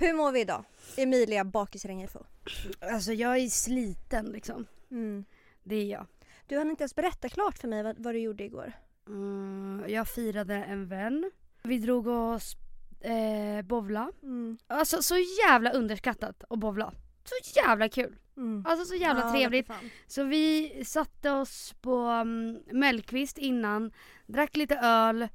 Hur mår vi idag? Emilia Bakisrängefo. Alltså jag är sliten liksom. Mm. Det är jag. Du hann inte ens berätta klart för mig vad, vad du gjorde igår. Mm, jag firade en vän. Vi drog oss eh, bovla. Mm. Alltså så jävla underskattat att bovla. Så jävla kul. Mm. Alltså så jävla Ja, trevligt. Så vi satte oss på um, Mellqvist innan, drack lite öl.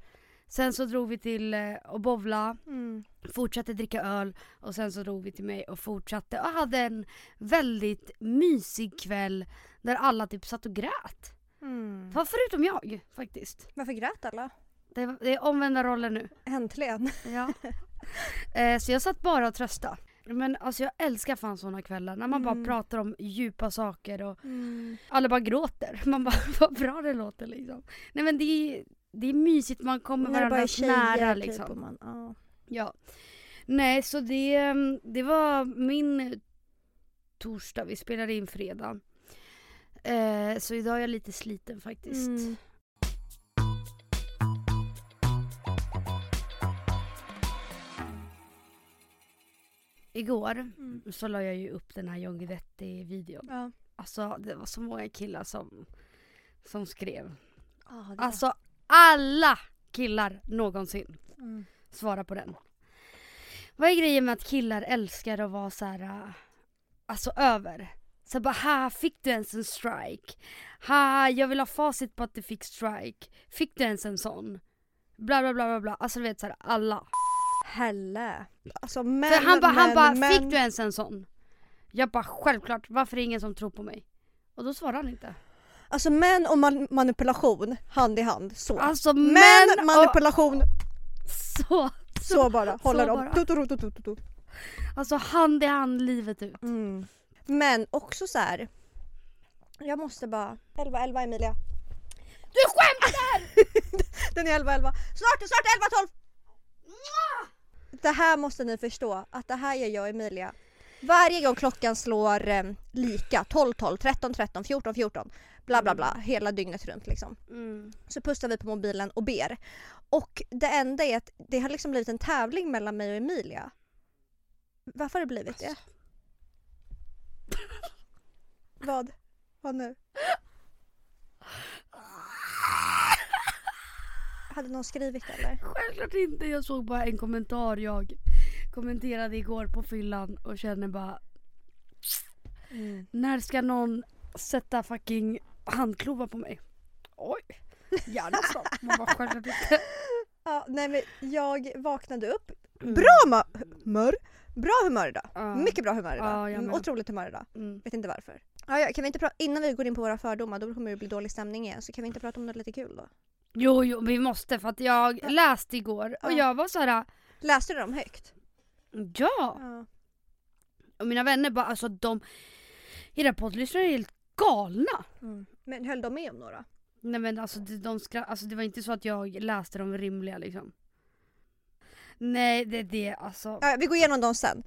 Sen så drog vi till eh, och bovla, Mm. Fortsatte dricka öl och sen så drog vi till mig och fortsatte och hade en väldigt mysig kväll där alla typ satt och grät. Mm. Ja, förutom jag faktiskt. Varför grät alla? Det, det är omvända roller nu. Äntligen. Ja. eh, så jag satt bara och trösta. Men alltså jag älskar fan såna kvällar när man Mm. bara pratar om djupa saker och Mm. alla bara gråter. Man bara, vad bra det låter liksom. Nej men det är, det är mysigt, man kommer det varandra nära typ liksom. och man, ja. Ja. Nej så det, mm, det var min torsdag, vi spelade in fredag. Eh, så idag är jag lite sliten faktiskt. Mm. Igår Mm. så la jag ju upp den här John Guidetti-videon. Ja. Alltså det var så många killar som, som skrev. Ah, Alltså alla killar någonsin mm. Svarar på den. Vad är grejen med att killar älskar att vara så här, äh, alltså över? Så bara ha, fick du ens en strike? Ha, jag vill ha facit på att du fick strike. Fick du ens en sån? Bla bla bla bla bla. Alltså du vet såhär alla. Helle. Alltså men, För han bara, han bara men. fick du ens en sån? Jag bara självklart, varför är det ingen som tror på mig? Och då svarar han inte. Alltså män och man- manipulation hand i hand. Så. Alltså män, män manipulation, så, så bara. Håller bara. dem. Tu, tu, tu. alltså hand i hand livet ut. Mm. Men också så här. Jag måste bara... 11, 11 Emilia. Du skämtar! Den är 11, 11. Snart, snart 11, 12! Det här måste ni förstå att det här gör jag och Emilia. Varje gång klockan slår eh, lika, 12, 12, 13, 13, 14, 14, bla bla bla, hela dygnet runt liksom. Mm. Så pustar vi på mobilen och ber. Och det enda är att det har liksom blivit en tävling mellan mig och Emilia. Varför har det blivit det? Vad? Vad nu? Hade någon skrivit eller? Självklart inte, jag såg bara en kommentar jag kommenterade igår på fyllan och känner bara När ska någon sätta fucking handklovar på mig? Oj, gärna snart. Man bara självklart inte. Ja, nej men jag vaknade upp. Mm. Bra humör! Bra humör idag. Ja. Mycket bra humör idag. Ja, Mm. Otroligt humör idag. Mm. Vet inte varför. Ja, ja, kan vi inte prata, innan vi går in på våra fördomar, då kommer det bli dålig stämning igen. Så kan vi inte prata om något lite kul då? Jo, jo, vi måste för att jag Ja. läste igår och Ja. jag var så här. Läste du dem högt? ja! Ja. Och mina vänner bara alltså de, era poddlyssnare är helt galna. Mm. Men höll de med om några? Nej men alltså, de, de skra- alltså det var inte så att jag läste dem rimliga liksom. Nej det är det alltså. Ja, vi går igenom dem sen.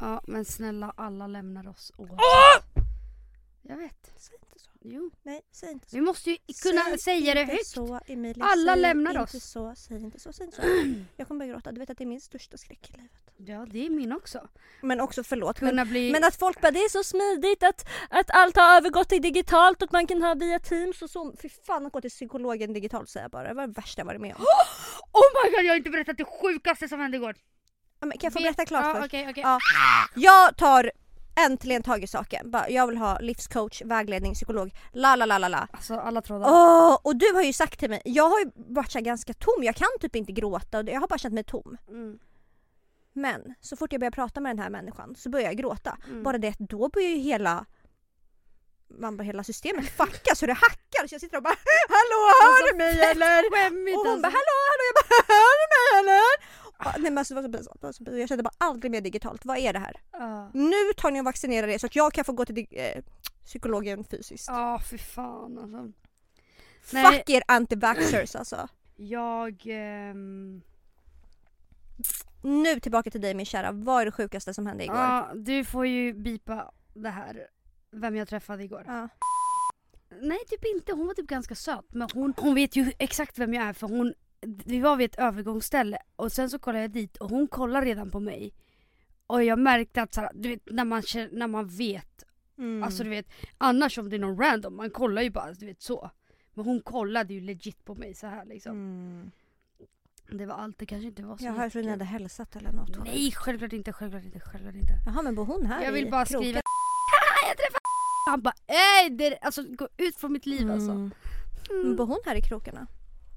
Ja men snälla alla lämnar oss oavsett. Jag vet. Säg. Jo. Nej, säg inte så. Vi måste ju kunna säga det högt. så Emilia. Alla säg lämnar inte oss. så, säg inte så, säg inte så. Jag kommer börja gråta. Du vet att det är min största skräck i livet. Ja det är min också. Men också förlåt. Men, Kunna bli... men att folk bara det är så smidigt att, att allt har övergått till digitalt och man kan ha via teams och så. Fy fan att gå till psykologen digitalt säger jag bara. Det var det värsta jag varit med om. Oh my god jag har inte berättat det sjukaste som hände igår. Ja, men kan jag få berätta klart ja, först? okej, okej. Ja. Jag tar äntligen tag i saken. Bara, Jag vill ha livscoach, vägledning, psykolog. La la la la la. Alltså alla trådar. Åh, och du har ju sagt till mig, jag har ju varit så ganska tom, jag kan typ inte gråta och jag har bara känt mig tom. Mm. Men så fort jag börjar prata med den här människan så börjar jag gråta. Mm. Bara det då börjar ju hela man bara, hela systemet fucka så det hackar så jag sitter och bara Hallå hör du mig eller? Och hon bara alltså. hallå hallå jag bara hör du mig eller? Nej men alltså, det var så pinsamt, det var så pinsamt. jag kände bara aldrig mer digitalt, vad är det här? Ja. Nu tar ni och vaccinerar er så att jag kan få gå till eh, psykologen fysiskt. Ja fy fan alltså. Nej. Fuck er anti-vaxxers alltså. Jag... ehm, Nu tillbaka till dig min kära, vad är det sjukaste som hände igår? Ja, du får ju bipa det här. Vem jag träffade igår. Ja. Nej typ inte, hon var typ ganska söt. Men hon, hon vet ju exakt vem jag är för hon, vi var vid ett övergångsställe och sen så kollade jag dit och hon kollar redan på mig. Och jag märkte att såhär, du vet när man, känner, när man vet, Mm. alltså du vet annars om det är någon random, man kollar ju bara du vet så. Men hon kollade ju legit på mig så här liksom. mm. Det var allt, det kanske inte var så Jag hörde att ni hade hälsat eller något. Nej självklart inte, självklart inte, självklart inte. Jaha men bor hon här Jag vill bara skriva "Haha, jag träffade Han bara ey, det, alltså gå ut från mitt liv alltså. Mm. Men Mm. bor hon här i krokarna?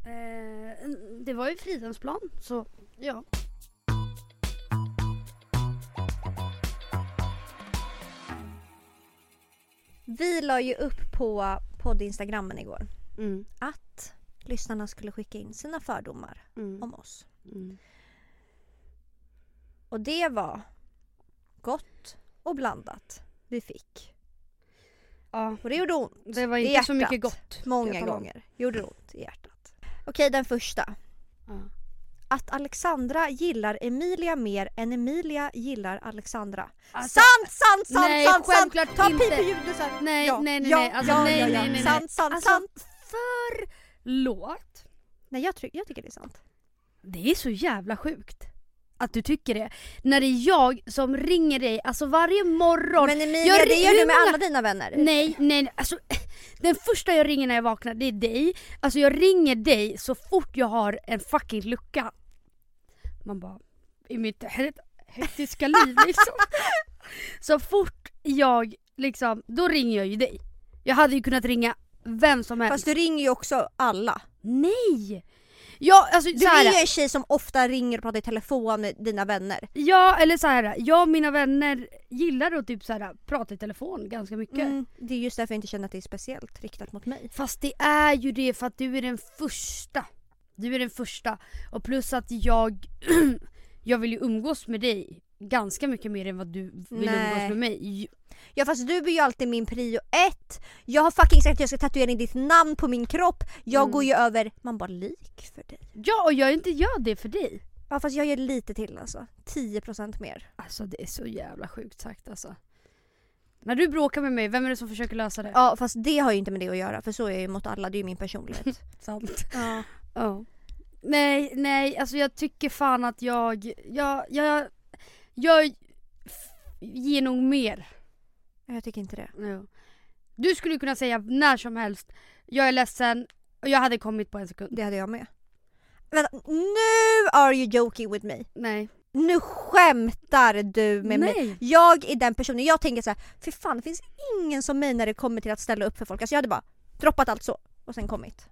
Eh, det var ju Fridhemsplan så ja. Vi la ju upp på podd-instagrammen igår Mm. att lyssnarna skulle skicka in sina fördomar Mm. om oss. Mm. Och det var gott och blandat vi fick. Ja, Och det gjorde ont det var inte så mycket gott. många gånger. Gjorde ont i hjärtat. Okej, den första. Ja. Att Alexandra gillar Emilia mer än Emilia gillar Alexandra. Alltså, sant, sant, sant, nej, sant, sant! Ta här. Nej, ja, nej, nej, ja, nej. Alltså, ja, nej, ja, nej, nej, nej. Sant, sant, Alltså, sant. Förlåt. Nej, jag, jag tycker det är sant. Det är så jävla sjukt. Att du tycker det. När det är jag som ringer dig, alltså varje morgon. Men Emilia, Jag det gör du med många- alla dina vänner. Nej, nej, nej, alltså den första jag ringer när jag vaknar det är dig. Alltså jag ringer dig så fort jag har en fucking lucka. Man bara, i mitt he- hektiska liv liksom. Så fort jag liksom, då ringer jag ju dig. Jag hade ju kunnat ringa vem som helst. Fast du ringer ju också alla. Nej! Ja, alltså Du är ju en tjej som ofta ringer och pratar i telefon med dina vänner. Ja, eller så här, jag och mina vänner gillar att typ så här, prata i telefon ganska mycket. Mm, det är just därför jag inte känner att det är speciellt riktat mot mig. Fast det är ju det för att du är den första. Du är den första. Och plus att jag, jag vill ju umgås med dig ganska mycket mer än vad du vill Nej. umgås med mig. Ja fast du är ju alltid min prio ett. Jag har fucking sagt att jag ska tatuera in ditt namn på min kropp. Jag Mm. går ju över, man bara lik för dig. Ja, och jag inte gör det för dig. Ja fast jag gör lite till alltså. 10% mer. Alltså det är så jävla sjukt sagt alltså. När du bråkar med mig, vem är det som försöker lösa det? Ja fast det har ju inte med det att göra för så är jag ju mot alla, det är ju min personlighet. Sant. ja. Ja. Nej, nej, alltså jag tycker fan att jag, jag, jag, jag ger nog mer. Jag tycker inte det. Ja. Du skulle kunna säga när som helst, jag är ledsen, och jag hade kommit på en sekund. Det hade jag med. Vänta, nu are you joking with me. Nej. Nu skämtar du med mig. nej. Jag är den personen, jag tänker så här, för fan det finns ingen som mig när det kommer till att ställa upp för folk. Alltså jag hade bara droppat allt så och sen kommit.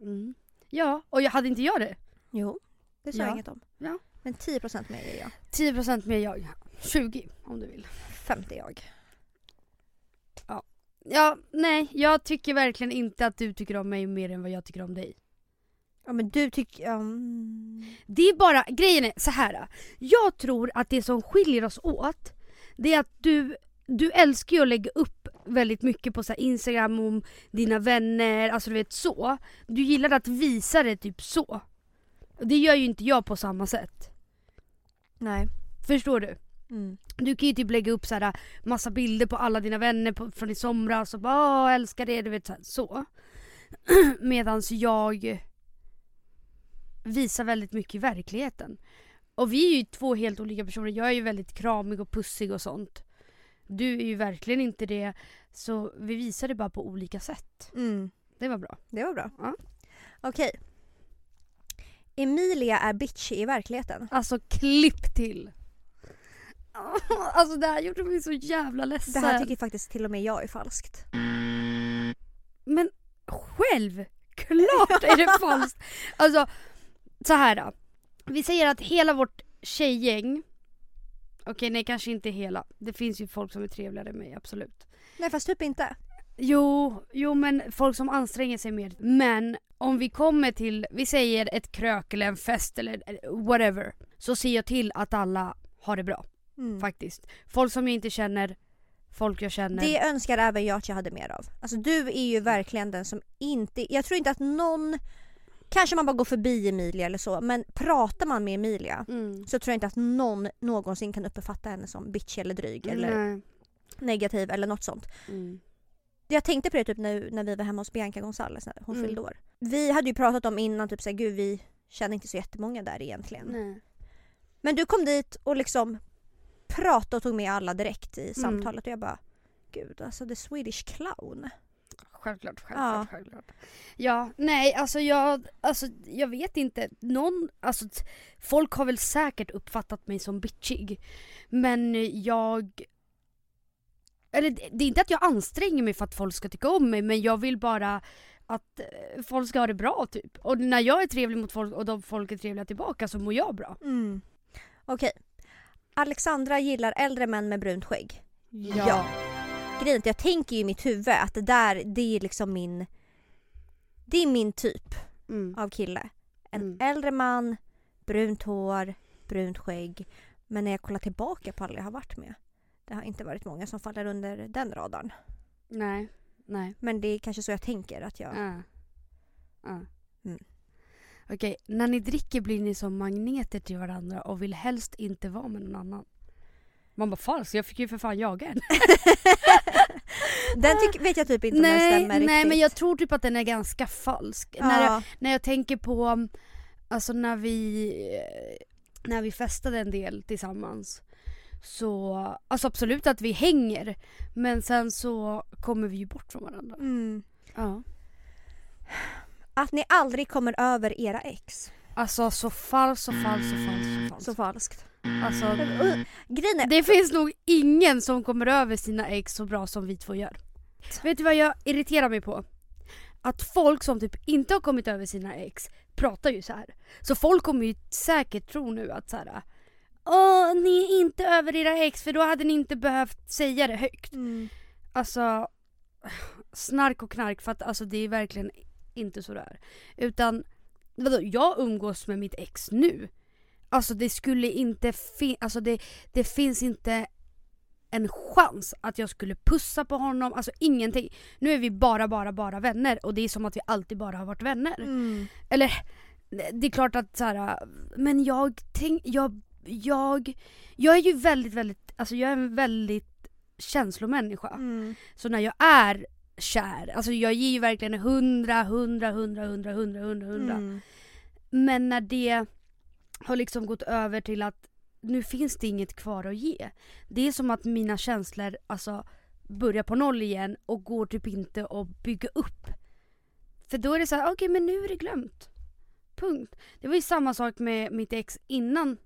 Mm. Ja, och jag hade inte jag det. Jo, det sa Ja. jag inget om. Ja. Men 10% mer är jag. 10% mer jag. 20 om du vill. 50 jag. Ja, nej, jag tycker verkligen inte att du tycker om mig mer än vad jag tycker om dig. Ja men du tycker... Um... Det är bara, grejen är så här. Jag tror att det som skiljer oss åt, det är att du, du älskar ju att lägga upp väldigt mycket på så här Instagram om dina vänner, alltså du vet så. Du gillar att visa det typ så. Det gör ju inte jag på samma sätt. Nej. Förstår du? Mm. Du kan ju typ lägga upp så här massa bilder på alla dina vänner på, från i somras och bara älskar det, du vet så. Så. Medans jag visar väldigt mycket i verkligheten. Och vi är ju två helt olika personer. Jag är ju väldigt kramig och pussig och sånt. Du är ju verkligen inte det. Så vi visar det bara på olika sätt. Mm. Det var bra. Det var bra. Ja. Okej. Emilia är bitchy i verkligheten. Alltså klipp till. Alltså det här gjorde mig så jävla ledsen. Det här tycker faktiskt till och med jag är falskt. Men självklart är det falskt. Alltså så här då. Vi säger att hela vårt tjejgäng Okej nej kanske inte hela. Det finns ju folk som är trevligare än mig absolut. Nej fast typ inte. Jo, jo men folk som anstränger sig mer. Men om vi kommer till, vi säger ett krök eller en fest eller whatever. Så ser jag till att alla har det bra Mm. faktiskt. Folk som jag inte känner, folk jag känner. Det önskar även jag att jag hade mer av. Alltså du är ju verkligen den som inte, jag tror inte att någon, kanske man bara går förbi Emilia eller så, men pratar man med Emilia Mm. så tror jag inte att någon någonsin kan uppfatta henne som bitchy eller dryg eller Nej. negativ eller något sånt. Mm. jag tänkte på det typ när, när vi var hemma hos Bianca Gonzales när hon Mm. fyllde år. Vi hade ju pratat om innan typ såhär, gud vi känner inte så jättemånga där egentligen. Nej. Men du kom dit och liksom pratade och tog med alla direkt i Mm. samtalet och jag bara Gud alltså the Swedish clown. Självklart, självklart, Ja. självklart. Ja, nej alltså jag, alltså jag vet inte. Någon, alltså folk har väl säkert uppfattat mig som bitchig. Men jag... Eller det är inte att jag anstränger mig för att folk ska tycka om mig men jag vill bara att eh, folk ska ha det bra typ. Och när jag är trevlig mot folk och de folk är trevliga tillbaka så mår jag bra. Mm. Okej. Alexandra gillar äldre män med brunt skägg. Ja. Grejen är att jag tänker ju i mitt huvud att det där, det är liksom min... Det är min typ Mm. av kille. En Mm. äldre man, brunt hår, brunt skägg. Men när jag kollar tillbaka på alla jag har varit med. Det har inte varit många som faller under den radarn. Nej, nej. Men det är kanske så jag tänker att jag... Ja. Ja. Okej, när ni dricker blir ni som magneter till varandra och vill helst inte vara med någon annan. Man bara falskt, jag fick ju för fan jaga en. Den tyck, vet jag typ inte om den nej, stämmer nej riktigt. men jag tror typ att den är ganska falsk. När, jag, ja. när jag tänker på, alltså när vi, när vi festade en del tillsammans. Så, alltså absolut att vi hänger. Men sen så kommer vi ju bort från varandra. mm. Ja. Att ni aldrig kommer över era ex. Alltså så falskt, så falskt, så falskt, så falskt. Så falskt. Alltså, Grejen är, Det finns nog ingen som kommer över sina ex så bra som vi två gör. Vet du vad jag irriterar mig på? Att folk som typ inte har kommit över sina ex pratar ju så här. Så folk kommer ju säkert tro nu att så här. Åh, ni är inte över era ex för då hade ni inte behövt säga det högt. mm. Alltså, snark och knark för att alltså det är verkligen inte så där. Utan, vadå, jag umgås med mitt ex nu. Alltså det skulle inte finnas, alltså det, det finns inte en chans att jag skulle pussa på honom, alltså ingenting. Nu är vi bara, bara, bara vänner och det är som att vi alltid bara har varit vänner. Mm. Eller, det är klart att så här, men jag tänk, jag, jag, jag är ju väldigt, väldigt, alltså jag är en väldigt känslomänniska. Mm. Så när jag är kär, alltså jag ger ju verkligen 100, 100, 100, 100, 100, 100, 100. Mm. Men när det har liksom gått över till att nu finns det inget kvar att ge. Det är som att mina känslor alltså börjar på noll igen och går typ inte att bygga upp. För då är det så här, okej men nu är det glömt. Punkt. Det var ju samma sak med mitt ex innan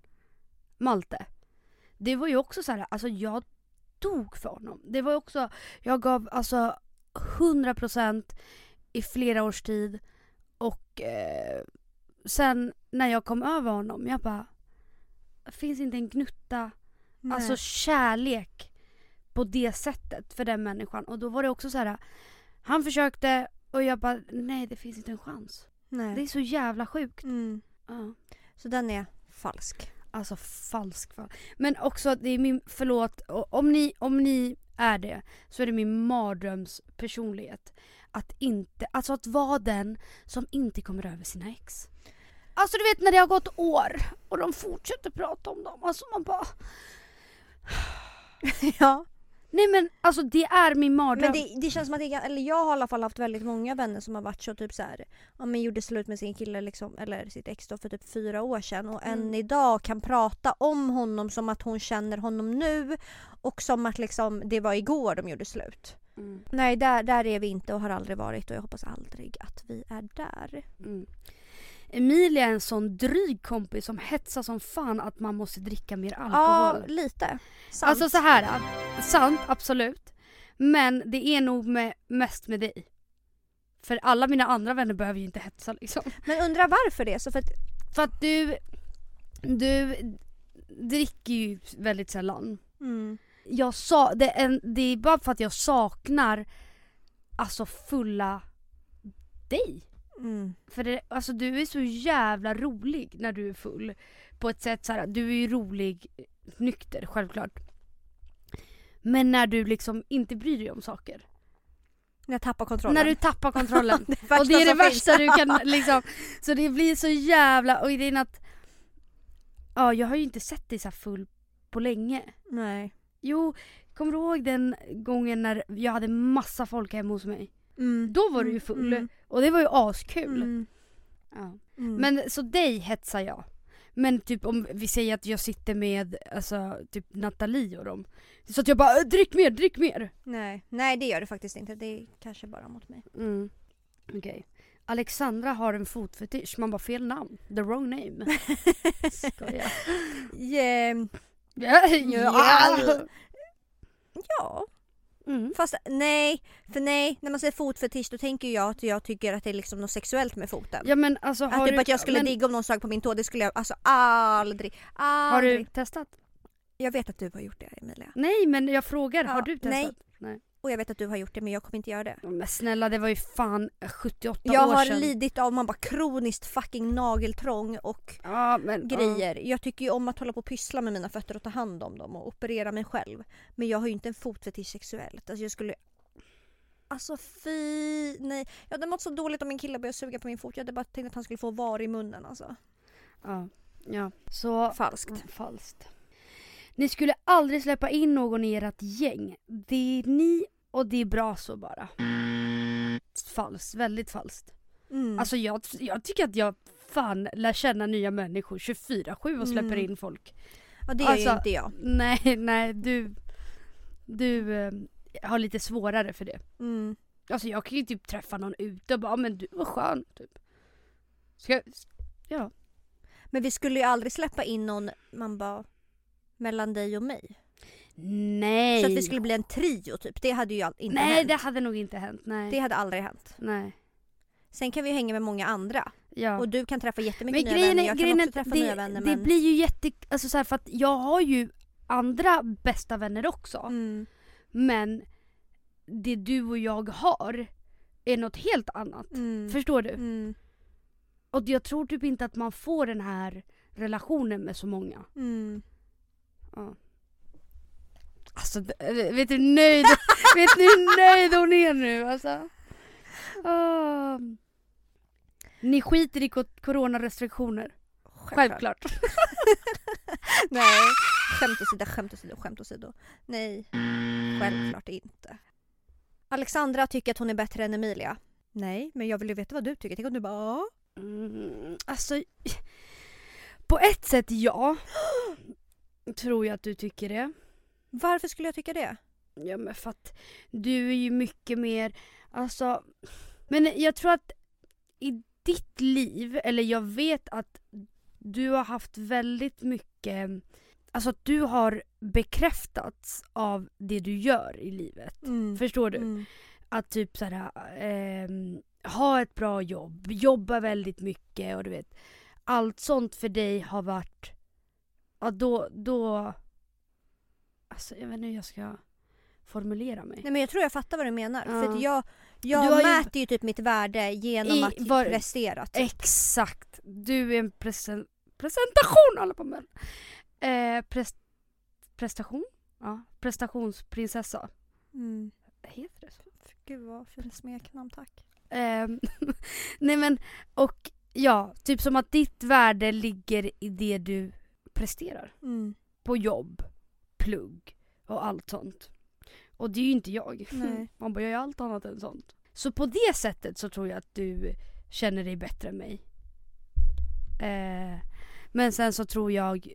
Malte. Det var ju också så här, alltså jag dog för honom. Det var också, jag gav alltså 100% i flera års tid och eh, sen när jag kom över honom, jag bara finns inte en gnutta Nej. alltså kärlek på det sättet för den människan. Och då var det också så här. Han försökte och jag bara nej det finns inte en chans. Nej. Det är så jävla sjukt. Mm. Ja. Så den är falsk. Alltså falsk fall. Men också det är min, förlåt, om ni, om ni är det så är det min mardrömspersonlighet. Att inte, alltså att vara den som inte kommer över sina ex. Alltså du vet när det har gått år och de fortsätter prata om dem. Alltså man bara, ja nej men alltså det är min mardröm. Men det, det känns som att det, eller jag har i alla fall haft väldigt många vänner som har varit så typ så här, ja men gjorde slut med sin kille liksom, eller sitt ex då för typ fyra år sedan och än Mm. idag kan prata om honom som att hon känner honom nu och som att liksom det var igår de gjorde slut. Mm. Nej där, där är vi inte och har aldrig varit och jag hoppas aldrig att vi är där. Mm. Emilia är en sån dryg kompis som hetsar som fan att man måste dricka mer Ja, alkohol. lite. Sant. Alltså så här, sant absolut. Men det är nog med, mest med dig. För alla mina andra vänner behöver ju inte hetsa liksom. Men undrar varför det? Så för att, För att du, du dricker ju väldigt sällan. mm, Jag sa, det är, en, det är bara för att jag saknar alltså fulla dig. Mm, För det, alltså du är så jävla rolig när du är full. På ett sätt så här, du är ju rolig nykter självklart. Men när du liksom inte bryr dig om saker. när jag tappar kontrollen. När du tappar kontrollen. det och det är det värsta finns. du kan liksom. Så det blir så jävla, och grejen att Ja jag har ju inte sett dig så full på länge. Nej. Jo, kommer du ihåg den gången när jag hade massa folk hemma hos mig? Mm. Då var du ju full. Mm. Och det var ju askul. Mm. Ja. Mm. Men så dig hetsar jag. Men typ om vi säger att jag sitter med alltså, typ Nathalie och dem. Så att jag bara "Äh, drick mer, drick mer. Nej. Nej det gör det faktiskt inte. Det är kanske bara mot mig. Mm. Okej. Alexandra har en fotfetisch. Man bara fel namn. The wrong name. Skojar. Yeah. Ja. Ja. Ja, Mm. fast nej. För nej, när man säger fotfetisch då tänker jag att jag tycker att det är liksom något sexuellt med foten. Ja men alltså har att typ du, att jag skulle men, digga om någon sög på min tå, det skulle jag alltså aldrig, Har aldrig. du testat? Jag vet att du har gjort det Emilia. Nej men jag frågar, Ja, har du nej. testat? Nej. Och jag vet att du har gjort det men jag kommer inte göra det. Men snälla det var ju fan 78 Jag år har sedan. lidit av man bara kroniskt fucking nageltrång och ja, men, grejer. Jag tycker ju om att hålla på och pyssla med mina fötter och ta hand om dem och operera mig själv. Men jag har ju inte en fotfetisch sexuellt. Alltså jag skulle... Alltså fy... Nej. Jag hade mått så dåligt om min kille började suga på min fot. Jag hade bara tänkt att han skulle få var i munnen alltså. Ja. ja. Så Falskt. Mm, falskt. Ni skulle aldrig släppa in någon i ert gäng. Det är ni och det är bra så bara. Falskt, väldigt falskt. Mm. Alltså jag, jag tycker att jag fan lär känna nya människor 24-7 och släpper Mm. in folk. ja, det gör alltså- ju inte jag. Nej, nej du, du eh, har lite svårare för det. Mm. Alltså jag kan ju typ träffa någon ute och bara "Ah, men du var skön typ. Ska ja. Men vi skulle ju aldrig släppa in någon man bara mellan dig och mig. Nej. Så att vi skulle bli en trio typ. Det hade ju inte Nej hänt. det hade nog inte hänt. Nej. Det hade aldrig hänt. Nej. Sen kan vi ju hänga med många andra. Ja. Och du kan träffa jättemycket men nya grejen vänner. Jag kan grejen är också träffa det, nya vänner. det men... blir ju jätte, alltså så här, för att jag har ju andra bästa vänner också. Mm. Men det du och jag har är något helt annat. Mm. Förstår du? Mm. Och jag tror typ inte att man får den här relationen med så många. Mm. Ja. Alltså vet du hur nöjd, vet du hur nöjd hon är nu alltså? Ah. Ni skiter i coronarestriktioner? Självklart. Nej, skämt åsido, skämt åsido, skämt åsido. Nej, självklart inte. Alexandra tycker att hon är bättre än Emilia. Nej, men jag vill ju veta vad du tycker. Tänk om du bara "Ja." Mm, alltså, på ett sätt ja. Tror jag att du tycker det. Varför skulle jag tycka det? Ja men för att du är ju mycket mer, alltså. Men jag tror att i ditt liv, eller jag vet att du har haft väldigt mycket, alltså att du har bekräftats av det du gör i livet. Mm. Förstår du? Mm. Att typ såhär, ehm, ha ett bra jobb, jobba väldigt mycket och du vet. Allt sånt för dig har varit, ja då, då, alltså jag vet inte hur jag ska formulera mig. Nej men jag tror jag fattar vad du menar. Ja. För jag, jag har ju- mäter ju typ mitt värde genom I att var- prestera. typ. Exakt! Du är en presen- presentation alla på män. Eh, pres- prestation? Ja, prestationsprinsessa. Mm. Heter det så? Gud vad fint smeknamn, tack. Ehm, nej men, och ja, typ som att ditt värde ligger i det du presterar. Mm. På jobb, plugg och allt sånt. Och det är ju inte jag. Nej. Man bara, jag gör allt annat än sånt. Så på det sättet så tror jag att du känner dig bättre än mig. Eh, men sen så tror jag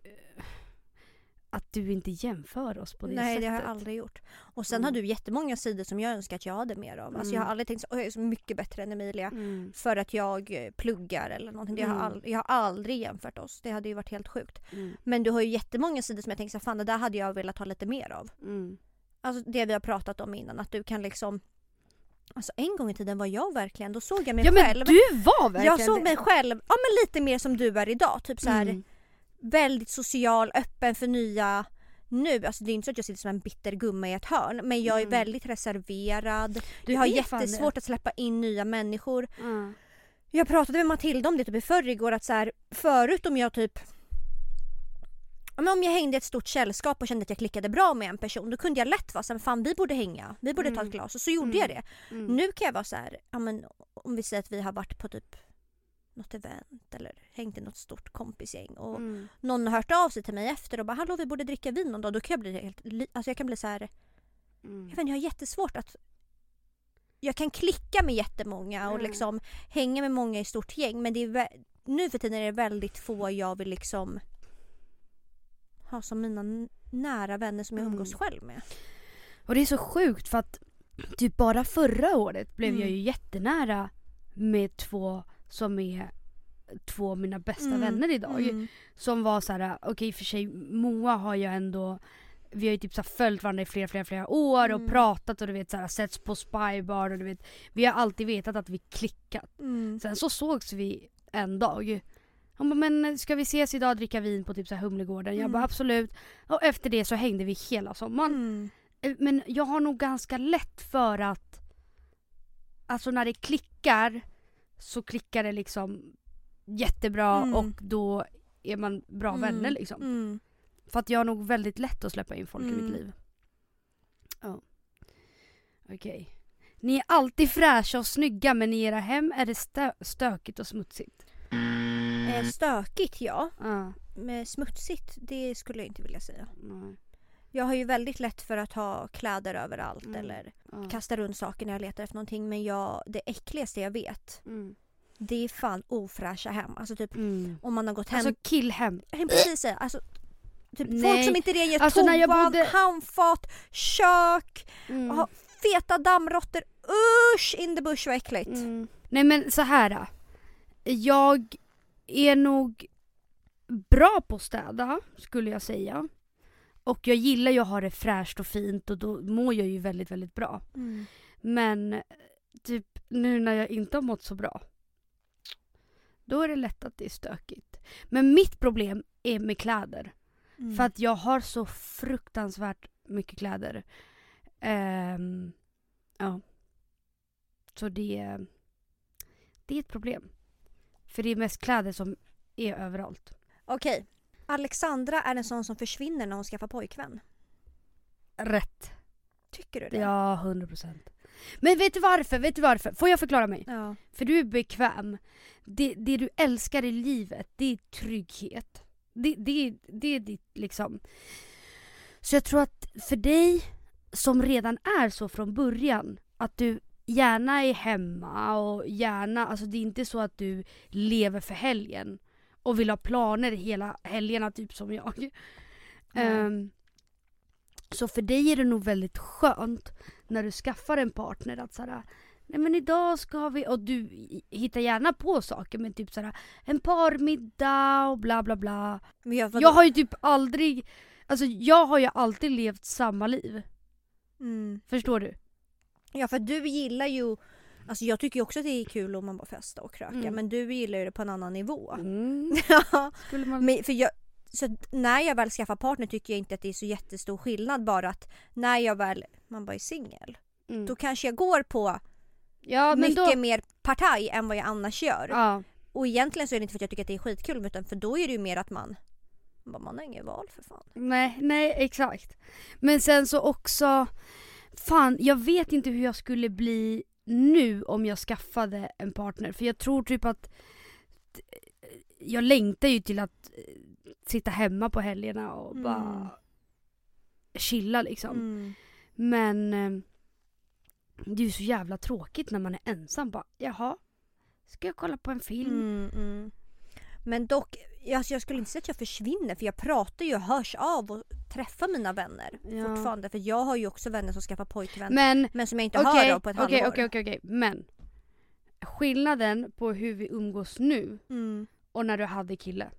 du inte jämför oss på det Nej sättet. det har jag aldrig gjort. Och sen Mm. har du jättemånga sidor som jag önskar att jag hade mer av. Alltså jag har Mm. aldrig tänkt "Oj, jag är så mycket bättre än Emilia. Mm. För att jag eh, pluggar eller någonting. Det har Mm. all, jag har aldrig jämfört oss. Det hade ju varit helt sjukt. Mm. Men du har ju jättemånga sidor som jag tänker så fan det där hade jag velat ha lite mer av. Mm. Alltså det vi har pratat om innan. Att du kan liksom Alltså en gång i tiden var jag verkligen, då såg jag mig Ja men själv. du var verkligen jag såg mig själv, ja men lite mer som du är idag. Typ så här Mm. Väldigt social, öppen för nya nu, alltså det är inte så att jag sitter som en bitter gumma i ett hörn men jag är Mm. väldigt reserverad. Du jag har jättesvårt att släppa in nya människor. Ja. Jag pratade med Matilda om det typ i förrgår att så här, förut om jag typ men om jag hängde i ett stort sällskap och kände att jag klickade bra med en person då kunde jag lätt vara såhär, fan vi borde hänga, vi borde ta Mm. ett glas och så gjorde Mm. jag det. Mm. Nu kan jag vara så här, ja men om vi säger att vi har varit på typ något event eller hängt i något stort kompisgäng och Mm. någon har hört av sig till mig efter och bara hallå vi borde dricka vin någon dag. Då kan jag bli helt, alltså jag kan bli så här Mm. jag, vet, inte, jag har jättesvårt att jag kan klicka med jättemånga och Mm. liksom hänga med många i stort gäng men det är nu för tiden är det väldigt få jag vill liksom ha som mina nära vänner som jag Mm. umgås själv med. Och det är så sjukt för att typ bara förra året blev Mm. jag ju jättenära med två som är två av mina bästa Mm. vänner idag. Mm. Som var så här, okej för sig Moa har jag ändå vi har ju typ så följt varandra i flera, flera, flera år Mm. och pratat och du vet så här, setts på spybar och du vet Vi har alltid vetat att vi klickat. Mm. Sen så sågs vi en dag. Han bara, men ska vi ses idag och dricka vin på typ så här Humlegården? Jag Mm. bara absolut. Och efter det så hängde vi hela sommaren. Mm. Eh, Men jag har nog ganska lätt för att Alltså när det klickar så klickar det liksom jättebra Mm. och då är man bra Mm. vänner liksom. Mm. För att jag har nog väldigt lätt att släppa in folk i Mm. mitt liv. Ja. Okej. Ni är alltid fräscha och snygga men i era hem är det stö- stökigt och smutsigt. Eh, stökigt ja, Ja. men smutsigt det skulle jag inte vilja säga. nej, Jag har ju väldigt lätt för att ha kläder överallt Mm. eller ja. kasta runt saker när jag letar efter någonting men jag, det äckligaste jag vet Mm. det är fan ofräscha hem. Alltså typ Mm. om man har gått hem Alltså killhem. Precis alltså, typ Nej. folk som inte rengör Alltså, toan, bodde- handfat, kök, Mm. ha feta dammråttor. Usch in the bush vad äckligt. Mm. Nej men så här. då. Jag är nog bra på att städa skulle jag säga. Och jag gillar ju att ha det fräscht och fint och då mår jag ju väldigt väldigt bra. Mm. Men typ nu när jag inte har mått så bra. Då är det lätt att det är stökigt. Men mitt problem är med kläder. Mm. För att jag har så fruktansvärt mycket kläder. Ehm, ja. Så det, det är ett problem. För det är mest kläder som är överallt. Okej, Alexandra är en sån som försvinner när hon skaffar pojkvän. Rätt. Tycker du det? Ja, 100 procent. Men vet du varför? Vet du varför? Får jag förklara mig? Ja. För du är bekväm. Det, det du älskar i livet, det är trygghet. Det, det, det är ditt liksom. Så jag tror att för dig som redan är så från början, att du gärna är hemma och gärna, alltså det är inte så att du lever för helgen och vill ha planer hela helgerna typ som jag. Nej. Ehm, så för dig är det nog väldigt skönt när du skaffar en partner att såhär, nej men idag ska vi, och du hittar gärna på saker men typ såhär en parmiddag och bla bla bla. Jag? Jag har ju typ aldrig, alltså jag har ju alltid levt samma liv. mm. Förstår du? ja för du gillar ju Alltså jag tycker också att det är kul om man bara festar och kröka Mm. men du gillar ju det på en annan nivå. Mm. Ja, man... men för jag, så när jag väl skaffar partner tycker jag inte att det är så jättestor skillnad bara att när jag väl, man bara är singel, mm. då kanske jag går på Ja mycket då... mer partaj än vad jag annars gör. Ja. Och egentligen så är det inte för att jag tycker att det är skitkul utan för då är det ju mer att man man har inget val för fan. Nej, nej exakt. Men sen så också, fan jag vet inte hur jag skulle bli nu om jag skaffade en partner. För jag tror typ att jag längtar ju till att eh, sitta hemma på helgerna och Mm. bara chilla liksom. Mm. Men eh, det är ju så jävla tråkigt när man är ensam. Bara, Jaha, ska jag kolla på en film? Mm, mm. Men dock, alltså jag skulle inte säga att jag försvinner för jag pratar ju och hörs av och träffar mina vänner Ja. fortfarande. För jag har ju också vänner som skaffar pojkvän men, Men som jag inte okej, hör av på ett okej, halvår. okej, okej, okej. Men skillnaden på hur vi umgås nu Mm, och när du hade kille.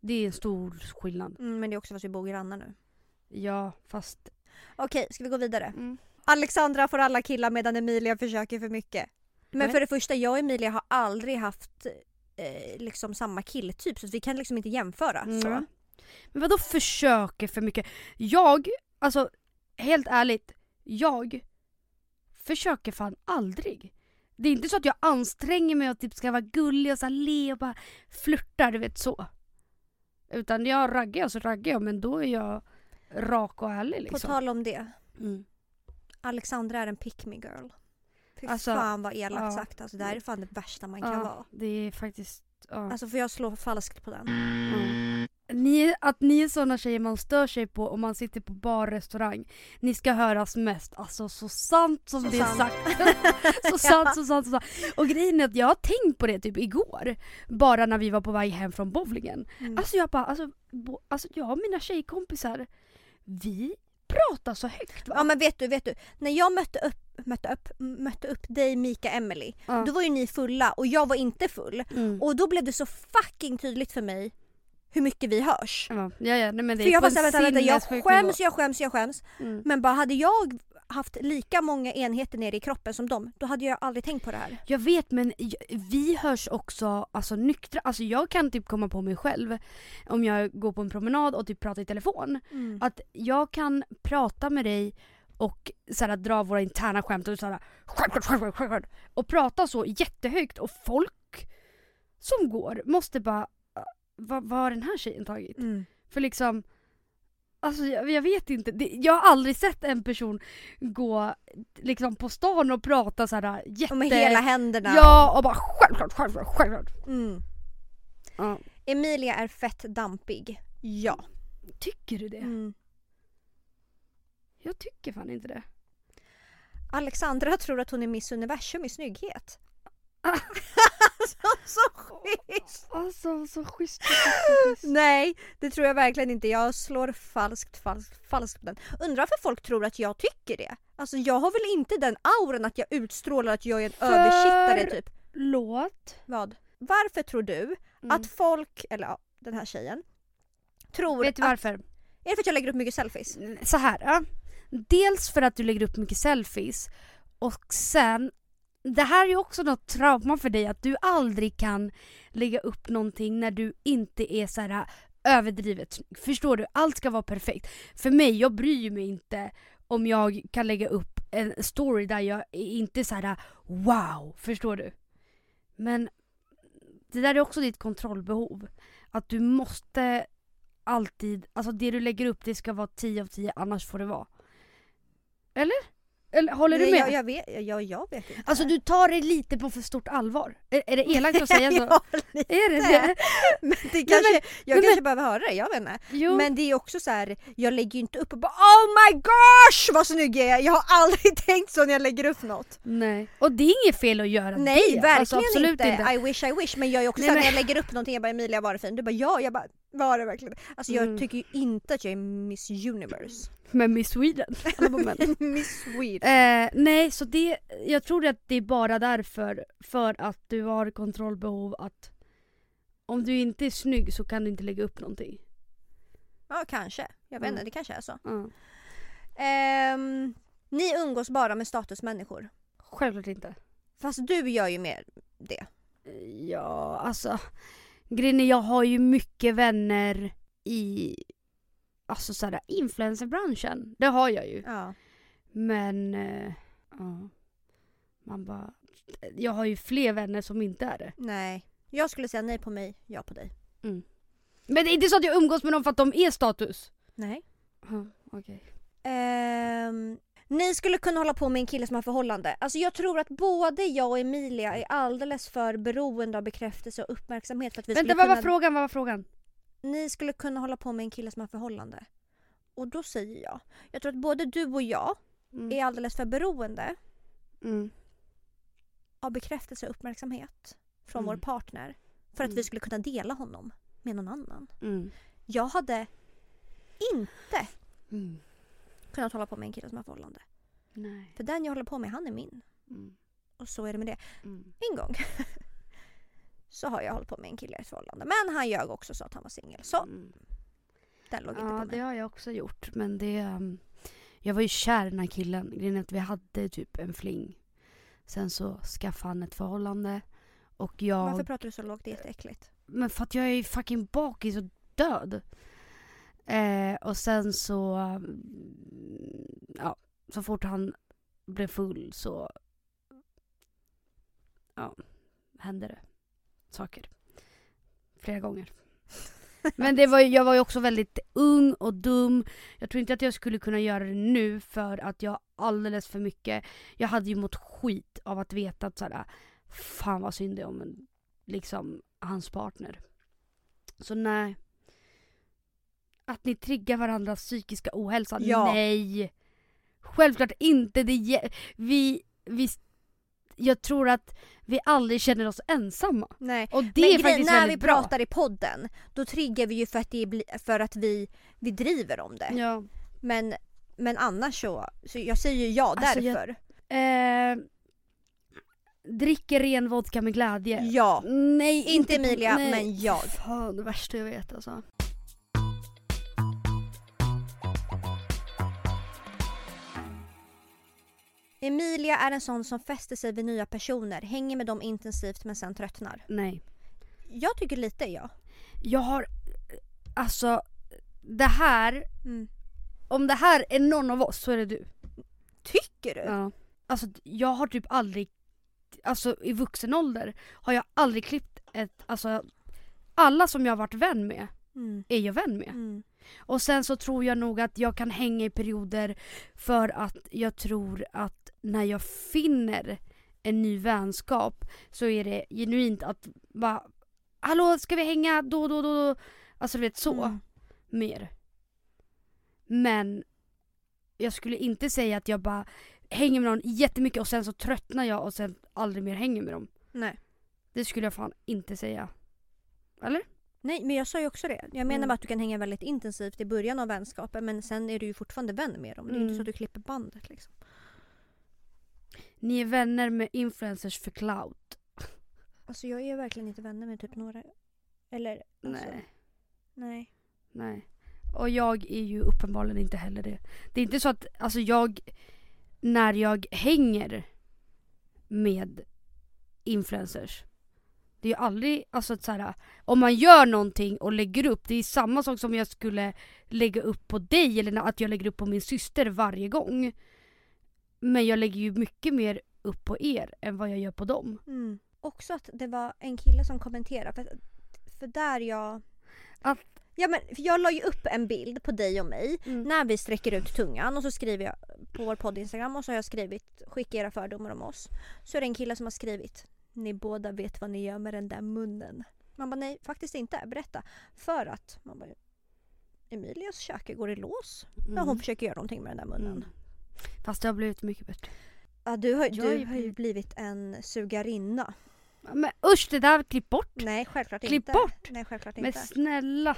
Det är en stor skillnad. mm, men det är också för att vi bor grannar nu. Ja, fast... Okej, ska vi gå vidare? Mm. Alexandra får alla killar medan Emilia försöker för mycket. Men för det första, jag och Emilia har aldrig haft eh, liksom samma killtyp så vi kan liksom inte jämföra. Mm. Så. Men vadå försöker för mycket? Jag, alltså helt ärligt, jag försöker fan aldrig. Det är inte så att jag anstränger mig och typ ska vara gullig och så här le och bara flörta, du vet så. Utan jag raggar jag så raggar jag men då är jag rak och ärlig På liksom. tal om det, Mm. Alexandra är en pick me girl. Fy Alltså, fan vad elakt ja. sagt. Alltså, det här är fan det värsta man kan Ja, vara. det är faktiskt... Ja. Alltså får jag slå falskt på den? Mm. Ni, att ni är såna tjejer man stör sig på om man sitter på bar restaurang. Ni ska höras mest. Alltså så sant som Så det är sant. sagt. så sant, så sant, så sant. Och grejen är att jag har tänkt på det typ igår. Bara när vi var på väg hem från bowlingen. Mm. Alltså jag bara, alltså, bo, alltså jag och mina tjejkompisar, vi pratar så högt va? Ja men vet du, vet du. När jag mötte upp, mötte upp, mötte upp dig, Mika, Emily Ja. Då var ju ni fulla och jag var inte full. Mm. Och då blev det så fucking tydligt för mig hur mycket vi hörs. Ja, ja, ja nej, men det För jag bara såhär, vänta, vänta, jag skäms, jag skäms, jag skäms. Mm. Men bara hade jag haft lika många enheter nere i kroppen som dem, då hade jag aldrig tänkt på det här. Jag vet men vi hörs också alltså, nyktra. Alltså, jag kan typ komma på mig själv om jag går på en promenad och typ pratar i telefon. Att jag kan prata med dig och såhär, dra våra interna skämt och såhär, skämt, skämt, skämt, skämt, och prata så jättehögt och folk som går måste bara "Ah, vad, vad har den här tjejen tagit? Mm. För liksom Alltså jag, jag vet inte, det, jag har aldrig sett en person gå liksom på stan och prata såhär jätte... Och med hela händerna. Ja och bara självklart, självklart, självklart. Mm. Ja. Emilia är fett dampig. Ja. Tycker du det? Mm. Jag tycker fan inte det. Alexandra tror att hon är Miss Universum i snygghet. Ah. alltså, så schysst! Alltså så schysst. Nej, det tror jag verkligen inte. Jag slår falskt, falskt, falskt på den. Undrar varför folk tror att jag tycker det? Alltså jag har väl inte den auran att jag utstrålar att jag är en För- översittare typ. Låt. Vad? Varför tror du Mm. att folk, eller ja, den här tjejen, tror Vet du att... varför? Är det för att jag lägger upp mycket selfies? Så här. Ja. Dels för att du lägger upp mycket selfies och sen det här är ju också något trauma för dig att du aldrig kan lägga upp någonting när du inte är så här äh, överdrivet snygg. Förstår du? Allt ska vara perfekt. För mig, jag bryr mig inte om jag kan lägga upp en story där jag är inte så här äh, wow, förstår du? Men det där är också ditt kontrollbehov. Att du måste alltid, alltså det du lägger upp det ska vara 10 av 10 annars får det vara. Eller? Eller håller du Nej, med? Jag, jag, vet, jag, jag vet inte. Alltså du tar det lite på för stort allvar. Är, är det elakt att säga så? ja, lite. Är det det? Men det kanske, jag men- kanske behöver höra det, jag vet inte. Jo. Men det är också så här, jag lägger ju inte upp och bara Oh my gosh vad snygg jag är! Jag har aldrig tänkt så när jag lägger upp något. Nej. Och det är inget fel att göra Nej det. verkligen alltså, absolut inte. inte. I wish I wish. Men jag är också Nej, såhär, men- när jag lägger upp någonting, jag bara Emilia var det fin? Du bara ja, jag bara var det verkligen? Alltså jag Mm. tycker ju inte att jag är Miss Universe. Men Miss Sweden. Alla. Miss Sweden. Eh, nej, så det, jag tror att det är bara därför, för att du har kontrollbehov att om du inte är snygg så kan du inte lägga upp någonting. Ja kanske, jag vet inte, Mm. det kanske är så. Ja. Ehm, ni umgås bara med statusmänniskor. Självklart inte. Fast du gör ju mer det. Ja, alltså grejen är jag har ju mycket vänner i alltså sådär influencerbranschen. Det har jag ju. Ja. Men eh, ja, man bara jag har ju fler vänner som inte är det. Nej. Jag skulle säga nej på mig, ja på dig. Men det är inte så att jag umgås med dem för att de är status. Nej. Ja, okej. Ehm, ni skulle kunna hålla på med en kille som har förhållande. Alltså jag tror att både jag och Emilia är alldeles för beroende av bekräftelse och uppmärksamhet för att vi Vänta, skulle vad kunna... var frågan? Vad var frågan? Ni skulle kunna hålla på med en kille som har förhållande. Och då säger jag, jag tror att både du och jag Mm. är alldeles för beroende Mm. av bekräftelse och uppmärksamhet från Mm. vår partner för att Mm. vi skulle kunna dela honom med någon annan. Mm. Jag hade inte Mm. Kunnat hålla på med en kille som har förhållande. Nej. För den jag håller på med, han är min. Mm. Och så är det med det. Mm. En gång så har jag hållit på med en kille i ett förhållande. Men han ljög också så att han var singel. Så Mm. den låg inte Ja, på det mig. har jag också gjort. Men det... Um, jag var ju kär i den här killen. Grejen är att vi hade typ en fling. Sen så skaffade han ett förhållande. Och jag... Varför pratar du så lågt? Det är jätteäckligt. Men för att jag är fucking bakis och död. Eh, och sen så... Ja, så fort han blev full så... Ja, hände det saker. Flera gånger. Men det var, jag var ju också väldigt ung och dum. Jag tror inte att jag skulle kunna göra det nu för att jag alldeles för mycket... Jag hade ju mått skit av att veta att såhär, fan vad synd det är om en, liksom, hans partner. Så nej att ni triggar varandras psykiska ohälsa? Ja. Nej! Självklart inte. Det vi, vi, jag tror att vi aldrig känner oss ensamma. Nej. Och det Men är faktiskt när vi bra. pratar i podden, då triggar vi ju för att, det blir, för att vi, vi driver om det. Ja. Men, men annars så, så jag säger ju ja Alltså, jag- därför. Eh, dricker ren vodka med glädje. Ja. Nej, Inte Emilia, nej. men jag. Fan, det värsta jag vet alltså. Emilia är en sån som fäster sig vid nya personer, hänger med dem intensivt men sen tröttnar. Nej. Jag tycker lite ja. Jag har, alltså det här, Mm. om det här är någon av oss så är det du. Tycker du? Ja. Alltså jag har typ aldrig, alltså i vuxen ålder har jag aldrig klippt ett, alltså alla som jag har varit vän med Mm. är jag vän med. Mm. Och sen så tror jag nog att jag kan hänga i perioder för att jag tror att när jag finner en ny vänskap så är det genuint att bara Hallå ska vi hänga då då då? då? Alltså du vet så. Mm. Mer. Men jag skulle inte säga att jag bara hänger med någon jättemycket och sen så tröttnar jag och sen aldrig mer hänger med dem. Nej. Det skulle jag fan inte säga. Eller? Nej men jag sa ju också det. Jag menar Mm. bara att du kan hänga väldigt intensivt i början av vänskapen men sen är du ju fortfarande vän med dem. Det är ju inte Mm. så att du klipper bandet liksom. Ni är vänner med influencers för clout. Alltså jag är verkligen inte vänner med typ några. Eller alltså, Nej. nej. Nej. Och jag är ju uppenbarligen inte heller det. Det är inte så att, alltså jag, när jag hänger med influencers. Det är ju aldrig, alltså att så här, om man gör någonting och lägger upp, det är samma sak som jag skulle lägga upp på dig eller att jag lägger upp på min syster varje gång. Men jag lägger ju mycket mer upp på er än vad jag gör på dem. Mm. Också att det var en kille som kommenterade. För, för där jag... Att- Ja, men, för jag la ju upp en bild på dig och mig Mm. när vi sträcker ut tungan och så skriver jag på vår podd Instagram och så har jag skrivit skicka era fördomar om oss. Så är det en kille som har skrivit ni båda vet vad ni gör med den där munnen. Man bara nej faktiskt inte, berätta. För att man bara Emilias käke går i lås när hon Mm. försöker göra någonting med den där munnen. Mm. Fast det har blivit mycket bättre. Ja, du har, du ju har ju blivit- blivit en sugarinna. Men usch det där, klipp bort! Nej självklart Klipp inte. bort! Nej självklart Men inte. snälla!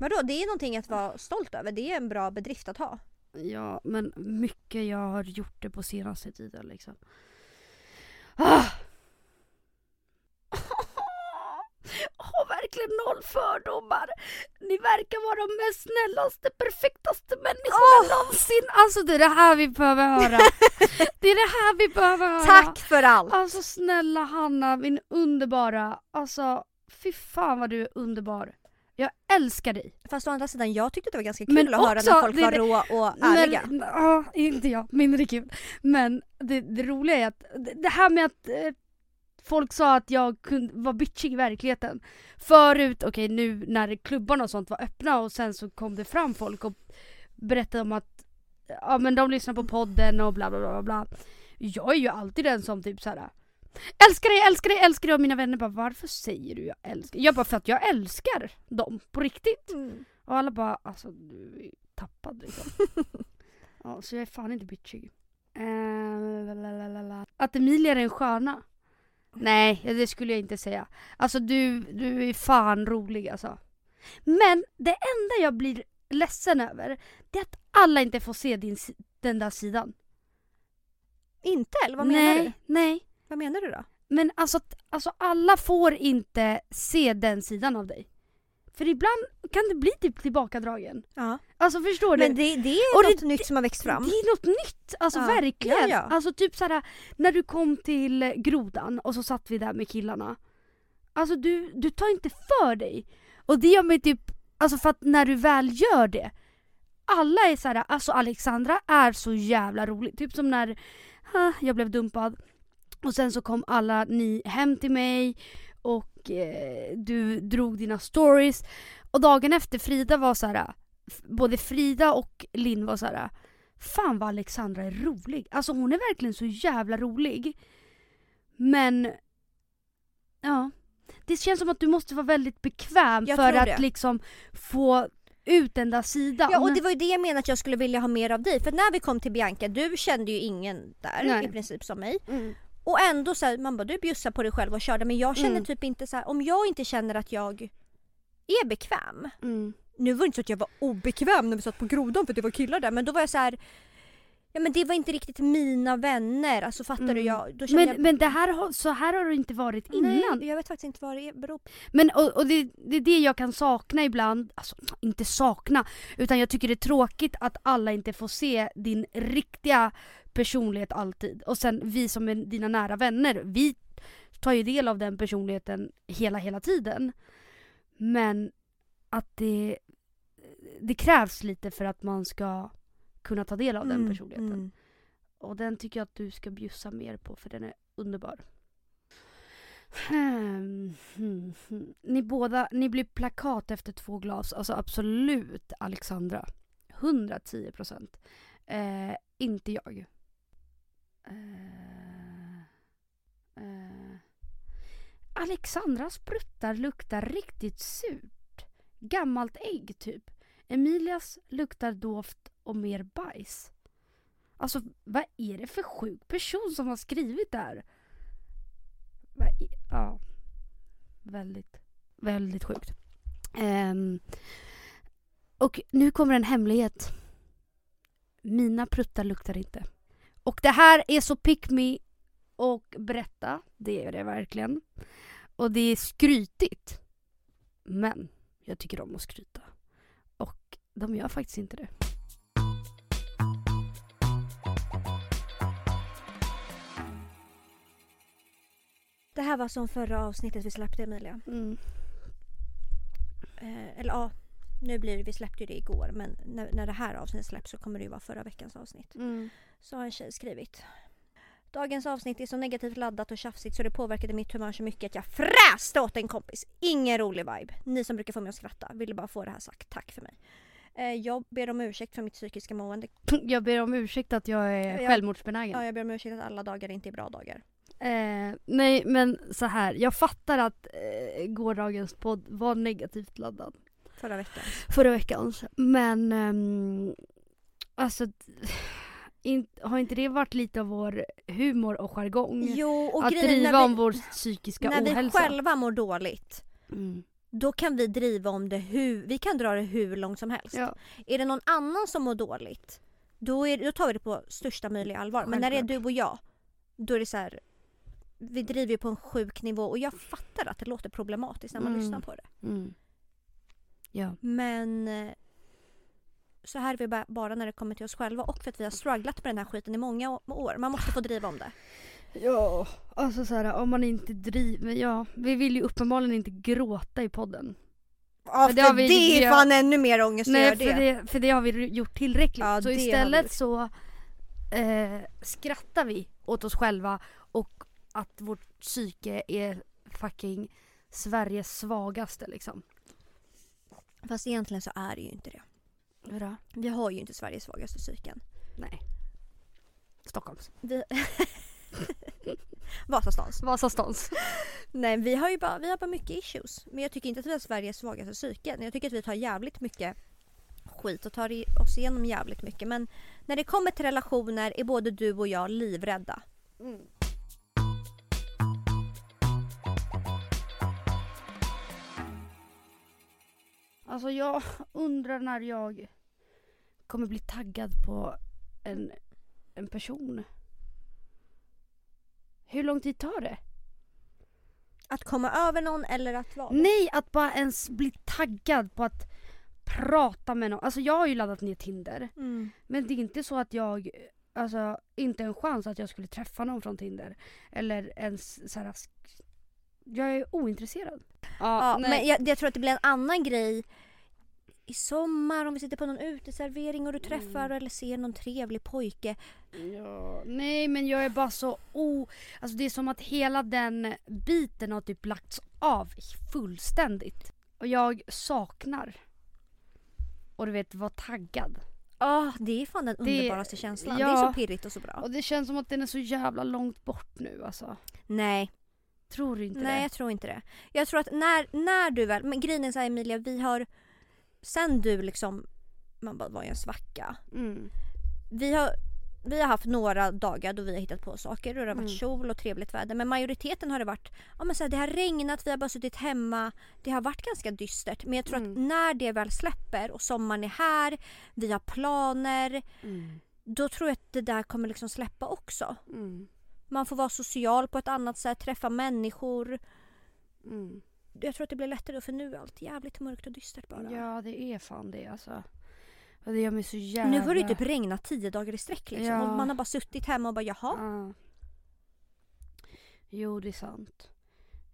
Vadå, det är någonting att vara stolt över. Det är en bra bedrift att ha. Ja, men mycket jag har gjort det på senaste tiden liksom. Ah! Har verkligen noll fördomar. Ni verkar vara de mest snällaste, perfektaste människorna någonsin. Alltså det är det här vi behöver höra. det är det här vi behöver höra. Tack för allt! Alltså snälla Hanna, min underbara. Alltså fy fan vad du är underbar. Jag älskar dig. Fast å andra sidan, jag tyckte det var ganska kul Men att höra också, när folk det- var råa och ärliga. Men, ja, inte jag, mindre kul. Men det, det roliga är att det, det här med att eh, folk sa att jag kunde, var bitchig i verkligheten. Förut, okej nu när klubbarna och sånt var öppna och sen så kom det fram folk och berättade om att ja men de lyssnar på podden och bla bla bla bla. Jag är ju alltid den som typ såhär Älskar dig, älskar dig, älskar dig och mina vänner bara varför säger du jag älskar? Jag bara för att jag älskar dem på riktigt. Mm. Och alla bara alltså du är tappad liksom. ja, så jag är fan inte bitchig. Lalalala. Att Emilia är en sköna? Nej, det skulle jag inte säga. Alltså du, du är fan rolig alltså. Men det enda jag blir ledsen över, det är att alla inte får se din, den där sidan. Inte eller vad menar nej, du? nej. Vad menar du då? Men alltså, alltså alla får inte se den sidan av dig. För ibland kan det bli typ tillbakadragen. Ja. Alltså förstår du? Men det, det är Och något det- nytt som har växt fram. Det är något nytt, alltså Ja. verkligen. Ja. Alltså typ såhär, när du kom till grodan och så satt vi där med killarna. Alltså du, du tar inte för dig. Och det gör mig typ, alltså för att när du väl gör det. Alla är såhär, alltså Alexandra är så jävla rolig. Typ som när ah, jag blev dumpad. Och sen så kom alla ni hem till mig och eh, du drog dina stories. Och dagen efter Frida var så här. både Frida och Linn var så här. Fan vad Alexandra är rolig. Alltså hon är verkligen så jävla rolig. Men ja. Det känns som att du måste vara väldigt bekväm Jag för att det. liksom få ut den där sidan. Ja och det var ju det jag menade att jag skulle vilja ha mer av dig. För när vi kom till Bianca, du kände ju ingen där Nej. i princip som mig. Mm. Och ändå så här, man bara du bjussar på dig själv och körde men jag känner Mm. typ inte så här, om jag inte känner att jag är bekväm. Mm. Nu var det inte så att jag var obekväm när vi satt på grodan för det var killar där men då var jag så här. Ja men det var inte riktigt mina vänner, alltså fattar du? Mm. Jag, då Men, jag, men det här så här har det inte varit innan. Nej, jag vet faktiskt inte vad det beror på. Men och, och det, det är det jag kan sakna ibland, alltså inte sakna, utan jag tycker det är tråkigt att alla inte får se din riktiga personlighet alltid. Och sen vi som är dina nära vänner, vi tar ju del av den personligheten hela, hela tiden. Men att det, det krävs lite för att man ska kunna ta del av den Mm, personligheten. mm. Och den tycker jag att du ska bjussa mer på för den är underbar. Hmm, hmm, hmm. Ni båda, ni blir plakat efter två glas. Alltså absolut Alexandra. 110 procent. Eh, inte jag. Eh, eh. Alexandras bruttar luktar riktigt surt. Gammalt ägg typ. Emilias luktar doft och mer bajs. Alltså vad är det för sjuk person som har skrivit det här? Ja, väldigt, väldigt sjukt. Um, och nu kommer en hemlighet. Mina pruttar luktar inte. Och det här är så pick me och berätta, det är det verkligen. Och det är skrytigt. Men jag tycker om att skryta. Och de gör faktiskt inte det. Det här var som förra avsnittet vi släppte Emilia. Mm. Eh, eller ja, nu blir det, vi släppte ju det igår men när, när det här avsnittet släpps så kommer det ju vara förra veckans avsnitt. Mm. Så har en tjej skrivit. Dagens avsnitt är så negativt laddat och tjafsigt så det påverkade mitt humör så mycket att jag fräste åt en kompis. Ingen rolig vibe. Ni som brukar få mig att skratta ville bara få det här sagt. Tack för mig. Eh, jag ber om ursäkt för mitt psykiska mående. Jag ber om ursäkt att jag är Ja. självmordsbenägen. Ja, jag ber om ursäkt att alla dagar inte är bra dagar. Eh, nej men så här, jag fattar att eh, gårdagens podd var negativt laddad. Förra veckan. Förra veckans. Men ehm, alltså in, har inte det varit lite av vår humor och jargong? Jo, och att grejen driva när vi, om vår psykiska när vi ohälsa? själva mår dåligt. Mm. Då kan vi driva om det hur, vi kan dra det hur långt som helst. Ja. Är det någon annan som mår dåligt, då, är, då tar vi det på största möjliga allvar. Men när det är du och jag, då är det så här. Vi driver ju på en sjuk nivå och jag fattar att det låter problematiskt när man Mm. lyssnar på det. Mm. Ja. Men eh, så här är vi ba- bara när det kommer till oss själva och för att vi har strugglat med den här skiten i många år. Man måste få driva om det. Ja, alltså så här, om man inte driver, ja, vi vill ju uppenbarligen inte gråta i podden. Ja, det har vi- det är fan ännu mer ångest att Nej, göra för det. det, för det har vi gjort tillräckligt. Ja, så istället så eh, skrattar vi åt oss själva och att vårt psyke är fucking Sveriges svagaste liksom. Fast egentligen så är det ju inte det. Hurra? Vi har ju inte Sveriges svagaste psyken. Nej. Stockholms. Vi... Vasastans. Vasastans. Nej vi har ju bara, vi har bara mycket issues. Men jag tycker inte att vi har Sveriges svagaste psyke. Jag tycker att vi tar jävligt mycket skit och tar oss igenom jävligt mycket. Men när det kommer till relationer är både du och jag livrädda. Mm. Alltså jag undrar när jag kommer bli taggad på en, en person. Hur lång tid tar det? Att komma över någon eller att vara Nej, att bara ens bli taggad på att prata med någon. Alltså jag har ju laddat ner Tinder. Mm. Men det är inte så att jag, alltså inte en chans att jag skulle träffa någon från Tinder. Eller ens så här, Jag är ointresserad. Ja, nej. men jag, jag tror att det blir en annan grej i sommar om vi sitter på någon uteservering och du träffar Mm. eller ser någon trevlig pojke. Ja, nej men jag är bara så o... Alltså det är som att hela den biten har typ lagts av fullständigt. Och jag saknar. Och du vet, vara taggad. Ja, det är fan den Det- underbaraste känslan. ja. Det är så pirrigt och så bra. Och det känns som att den är så jävla långt bort nu alltså. Nej, Tror du inte nej det? jag tror inte det. Jag tror att när, när du väl, men grejen är så här Emilia, vi har sen du liksom, man bara var i en svacka. Mm. Vi har, vi har haft några dagar då vi har hittat på saker och det har varit Mm. sol och trevligt väder. Men majoriteten har det varit, ja men så här, det har regnat, vi har bara suttit hemma. Det har varit ganska dystert. Men jag tror att Mm. när det väl släpper och sommaren är här, vi har planer. Mm. Då tror jag att det där kommer liksom släppa också. Mm. Man får vara social på ett annat sätt, träffa människor. Mm. Jag tror att det blir lättare då, för nu är allt jävligt mörkt och dystert bara. Ja det är fan det alltså. Och det gör mig så jävla... Nu har det ju typ regnat tio dagar i sträck liksom. Ja. Och man har bara suttit hemma och bara jaha. Ja. Jo det är sant.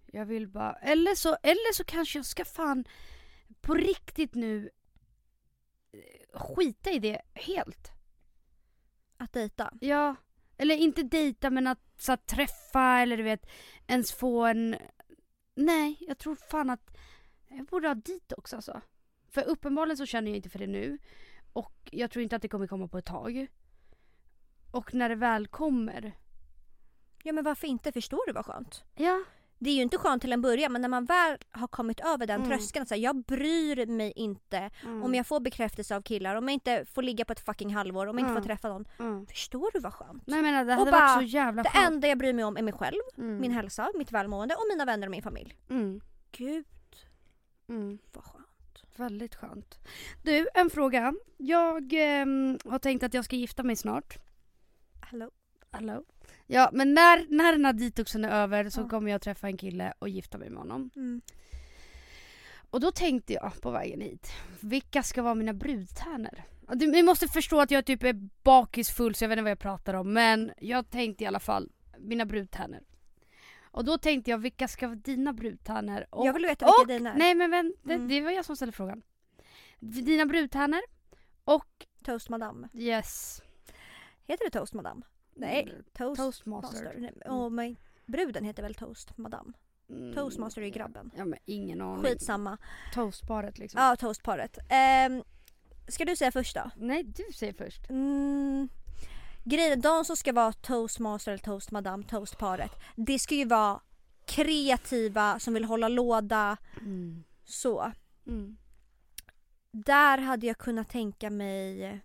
Jag vill bara, eller så, eller så kanske jag ska fan på riktigt nu eh, skita i det helt. Att dejta. Ja, eller inte dejta men att så att träffa eller du vet ens få en... Nej, jag tror fan att jag borde ha dit också alltså. För uppenbarligen så känner jag inte för det nu. Och jag tror inte att det kommer komma på ett tag. Och när det väl kommer. Ja men varför inte? Förstår du vad skönt? Ja. Det är ju inte skönt till en början men när man väl har kommit över den Mm. tröskeln. Så här, jag bryr mig inte Mm. om jag får bekräftelse av killar. Om jag inte får ligga på ett fucking halvår. Om jag inte Mm. får träffa någon. Mm. Förstår du vad skönt? Nej men det Och hade bara, varit så jävla Det skönt. enda jag bryr mig om är mig själv, Mm. min hälsa, mitt välmående och mina vänner och min familj. Mm. Gud Mm. vad skönt. Väldigt skönt. Du, en fråga. Jag ehm, har tänkt att jag ska gifta mig snart. Hallå? Hallå? Ja, men när, när den här detoxen är över så Ja. kommer jag träffa en kille och gifta mig med honom. Mm. Och då tänkte jag på vägen hit, vilka ska vara mina brudtärnor? Ni måste förstå att jag typ är bakisfull så jag vet inte vad jag pratar om men jag tänkte i alla fall mina brudtärnor. Och då tänkte jag, vilka ska vara dina brudtärnor? Och, jag vill veta vilka och, dina är. Nej men vän, det, Mm. det var jag som ställde frågan. Dina brudtärnor och Toast madame. yes. Heter det toast madame? Nej, Mm, toast, Toastmaster. master. Nej, och men bruden heter väl toast madame? Mm, Toastmaster är ju grabben. Ja men ingen aning. Skitsamma. Toastparet liksom. Ja, toastparet. Um, ska du säga först då? Nej du säger först. Mm, grejen, de som ska vara toastmaster eller toast madame, toastparet. Det ska ju vara kreativa som vill hålla låda. Mm. Så. Mm. Där hade jag kunnat tänka mig...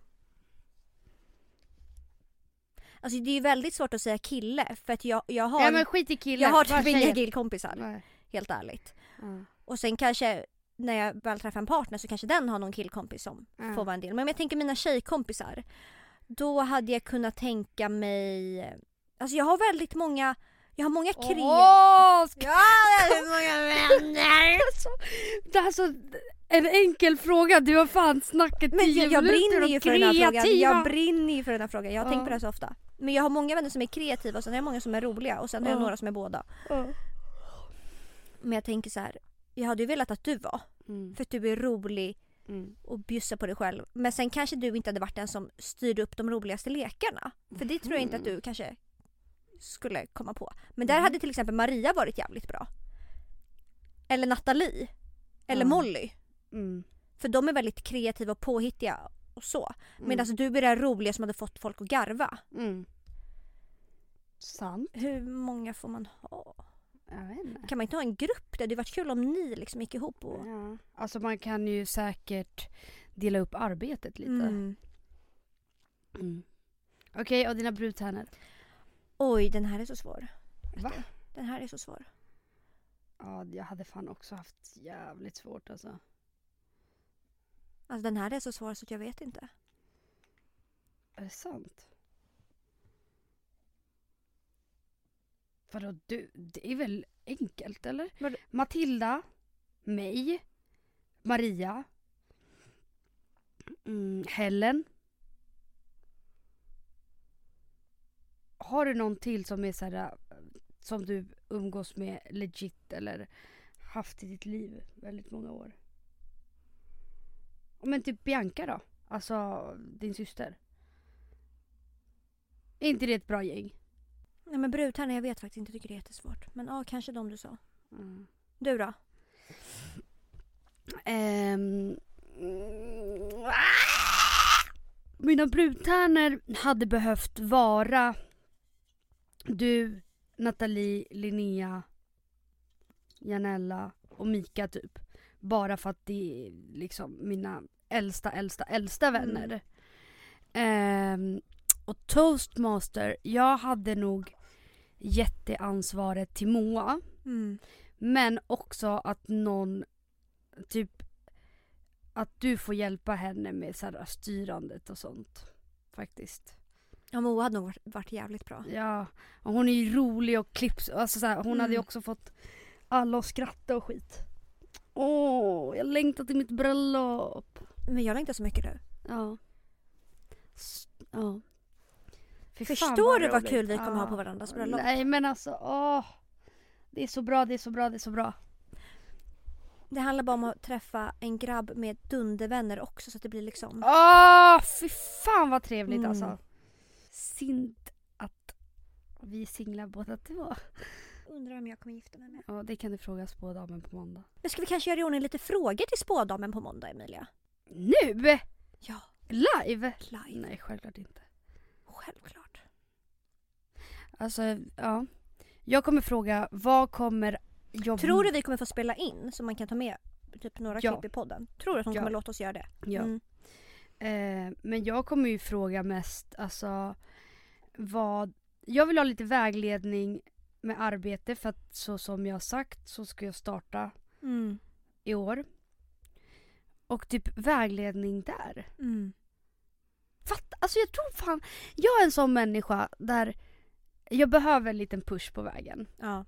Alltså det är ju väldigt svårt att säga kille för att jag, jag har, Ja men skit i killen. jag har typ inga killkompisar. Nej. Helt ärligt. Ja. Och sen kanske när jag väl träffar en partner så kanske den har någon killkompis som Ja. får vara en del. Men om jag tänker mina tjejkompisar. Då hade jag kunnat tänka mig... Alltså jag har väldigt många... Jag har många kre... Åh, ska... Ja, jag har många vänner! Alltså, det är så en enkel fråga. Du har fan snackat Men jag, jag brinner ju för den här frågan. kreativa. Jag brinner ju för den här frågan. Jag Ja. tänkt på det så ofta. Men jag har många vänner som är kreativa och sen har jag många som är roliga och sen har jag Ja. några som är båda. Ja. Men jag tänker så här. Jag hade ju velat att du var. Mm. För att du är rolig Mm. och bjussa på dig själv. Men sen kanske du inte hade varit den som styrde upp de roligaste lekarna. För det tror jag inte att du kanske skulle komma på. Men där Mm. hade till exempel Maria varit jävligt bra. Eller Nathalie. Eller. Molly. Mm. För de är väldigt kreativa och påhittiga och så. Mm. Medan du är den roliga som hade fått folk att garva. Mm. Sant. Hur många får man ha? Kan man inte ha en grupp? Det hade varit kul om ni liksom gick ihop och... Ja. Alltså man kan ju säkert dela upp arbetet lite. Mm. Mm. Okej, och dina brudtärnor? Oj, den här är så svår. Va? Den här är så svår. Ja, jag hade fan också haft jävligt svårt alltså. Alltså den här är så svår så att jag vet inte. Är det sant? Vadå, du, det är väl enkelt eller? Vadå? Matilda, mig, Maria, mm, Helen. Har du någon till som är så här, äh, som du umgås med legit eller haft i ditt liv väldigt många år? Men typ Bianca då? Alltså din syster. Är inte det ett bra gäng? Nej men brudtärnor, jag vet faktiskt inte. Tycker det är jättesvårt. Men ja, kanske de du sa. Mm. Du då? Ehm! Mina brudtärnor hade behövt vara du, Nathalie, Linnea, Janella och Mika typ. Bara för att det är liksom mina äldsta, äldsta, äldsta Mm. vänner. Ehm, och toastmaster, jag hade nog gett det ansvaret till Moa. Mm. Men också att någon, typ att du får hjälpa henne med så här styrandet och sånt. Faktiskt. Ja, Moa hade nog varit, varit jävligt bra. Ja, och hon är ju rolig och klipps, alltså så här, hon hade ju Mm. också fått alla att skratta och skit. Åh, jag längtar till mitt bröllop. Men jag längtar så mycket nu. Ja. S- ja. Fan Förstår du vad roligt. kul vi kommer ha Ja. på varandras bröllop? Nej men alltså, åh. Det är så bra, det är så bra, det är så bra. Det handlar bara om att träffa en grabb med dundervänner också så att det blir liksom... Åh, fy fan vad trevligt Mm. alltså. Synd att vi är singlar båda två. Undrar om jag kommer gifta mig med. Ja, det kan du fråga spådamen på måndag. Men ska vi kanske göra i ordning lite frågor till spådamen på måndag Emilia? Nu? Ja, Live? live. Nej, självklart inte. Självklart. Alltså, ja. Jag kommer fråga, vad kommer jag... Tror du vi kommer få spela in så man kan ta med typ några Ja. klipp i podden? Tror du att hon Ja. kommer låta oss göra det? Ja. Mm. Eh, men jag kommer ju fråga mest, alltså vad... Jag vill ha lite vägledning med arbete för att så som jag har sagt så ska jag starta Mm. i år. Och typ vägledning där. Mm. Fatt, alltså jag tror fan, jag är en sån människa där jag behöver en liten push på vägen. Ja.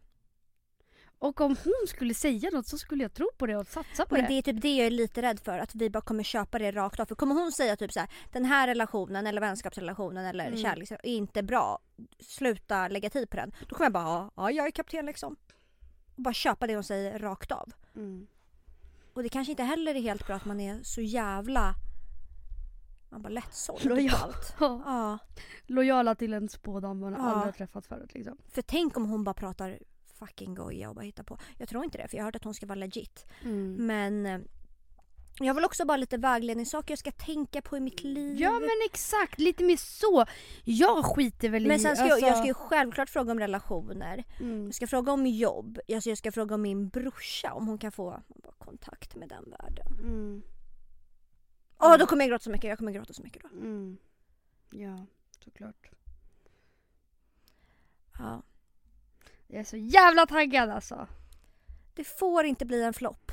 Och om hon skulle säga något så skulle jag tro på det och satsa på Men det. det är typ det jag är lite rädd för, att vi bara kommer köpa det rakt av. För kommer hon säga typ så här, den här relationen eller vänskapsrelationen eller Mm. kärleks är inte bra, sluta lägga tid på den. Då kommer jag bara, ja jag är kapten liksom. Och bara köpa det hon säger rakt av. Mm. Och det kanske inte heller är helt bra att man är så jävla man bara lättsåld på Lojal. allt. Ja. Ja, Lojala till en spådam man Ja. aldrig har träffat förut liksom. för tänk om hon bara pratar fucking goja och bara hittar på. Jag tror inte det för jag har hört att hon ska vara legit. Mm. Men eh, jag vill också bara lite vägledningssaker jag ska tänka på i mitt liv. Ja men exakt, lite mer så. Jag skiter väl i... Men sen ska alltså, jag, jag ska ju självklart fråga om relationer. mm. Jag ska fråga om jobb. Alltså jag ska fråga om min brorsa om hon kan få kontakt med den världen. Mm. Åh då kommer jag gråta så mycket. Jag kommer gråta så mycket då. Mm. Ja, såklart. Ja. Jag är så jävla taggad alltså. Det får inte bli en flopp.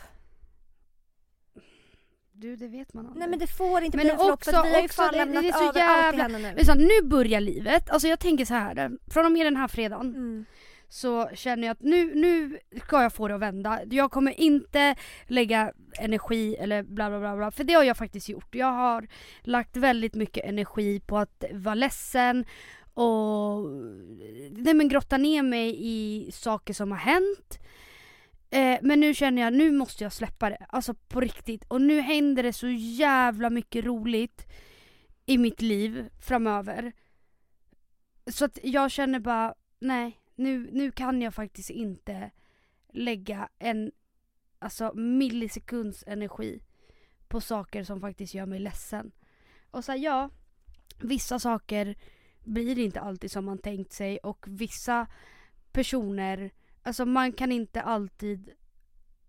Du, det vet man aldrig. Nej men det får inte Men bli en flopp för vi har ju fan det- lämnat det är så allt jävla- henne nu. Så, nu börjar livet. Alltså jag tänker så här. Från och med den här fredagen Mm. så känner jag att nu, nu ska jag få det att vända. Jag kommer inte lägga energi eller bla bla bla bla. För det har jag faktiskt gjort. Jag har lagt väldigt mycket energi på att vara ledsen och nej men grotta ner mig i saker som har hänt. Eh, men nu känner jag, nu måste jag släppa det. Alltså på riktigt. Och nu händer det så jävla mycket roligt i mitt liv framöver. Så att jag känner bara, nej, nu, nu kan jag faktiskt inte lägga en alltså, millisekunds energi på saker som faktiskt gör mig ledsen. Och så här, ja, vissa saker blir inte alltid som man tänkt sig och vissa personer, alltså man kan inte alltid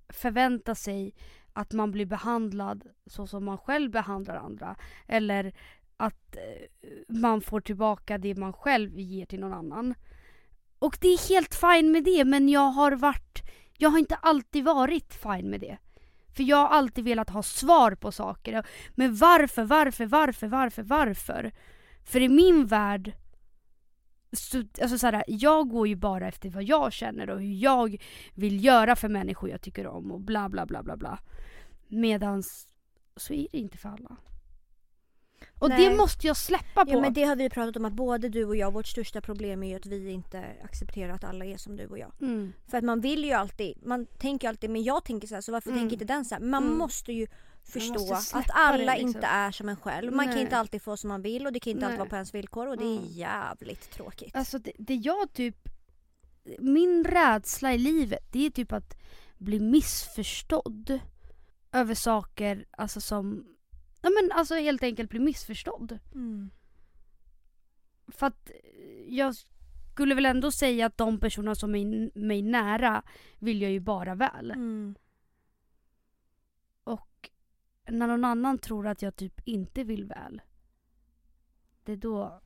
förvänta sig att man blir behandlad så som man själv behandlar andra. Eller att eh, man får tillbaka det man själv ger till någon annan. Och det är helt fine med det men jag har varit, jag har inte alltid varit fine med det. För jag har alltid velat ha svar på saker. Men varför, varför, varför, varför, varför? För i min värld, så, alltså såhär, jag går ju bara efter vad jag känner och hur jag vill göra för människor jag tycker om och bla bla bla bla bla. Medans så är det inte för alla. Och Nej. det måste jag släppa på. Ja men det har vi pratat om att både du och jag, vårt största problem är ju att vi inte accepterar att alla är som du och jag. mm. För att man vill ju alltid, man tänker alltid men jag tänker så här så varför Mm. tänker inte den så här? Man Mm. måste ju förstå att alla det, liksom. inte är som en själv. Man kan Nej. inte alltid få som man vill och det kan inte alltid Nej. vara på ens villkor och det är jävligt tråkigt. Alltså det, det jag typ... Min rädsla i livet det är typ att bli missförstådd. Över saker alltså som... Ja men alltså helt enkelt bli missförstådd. Mm. För att jag skulle väl ändå säga att de personer som är mig nära vill jag ju bara väl. Mm. Och när någon annan tror att jag typ inte vill väl. Det är då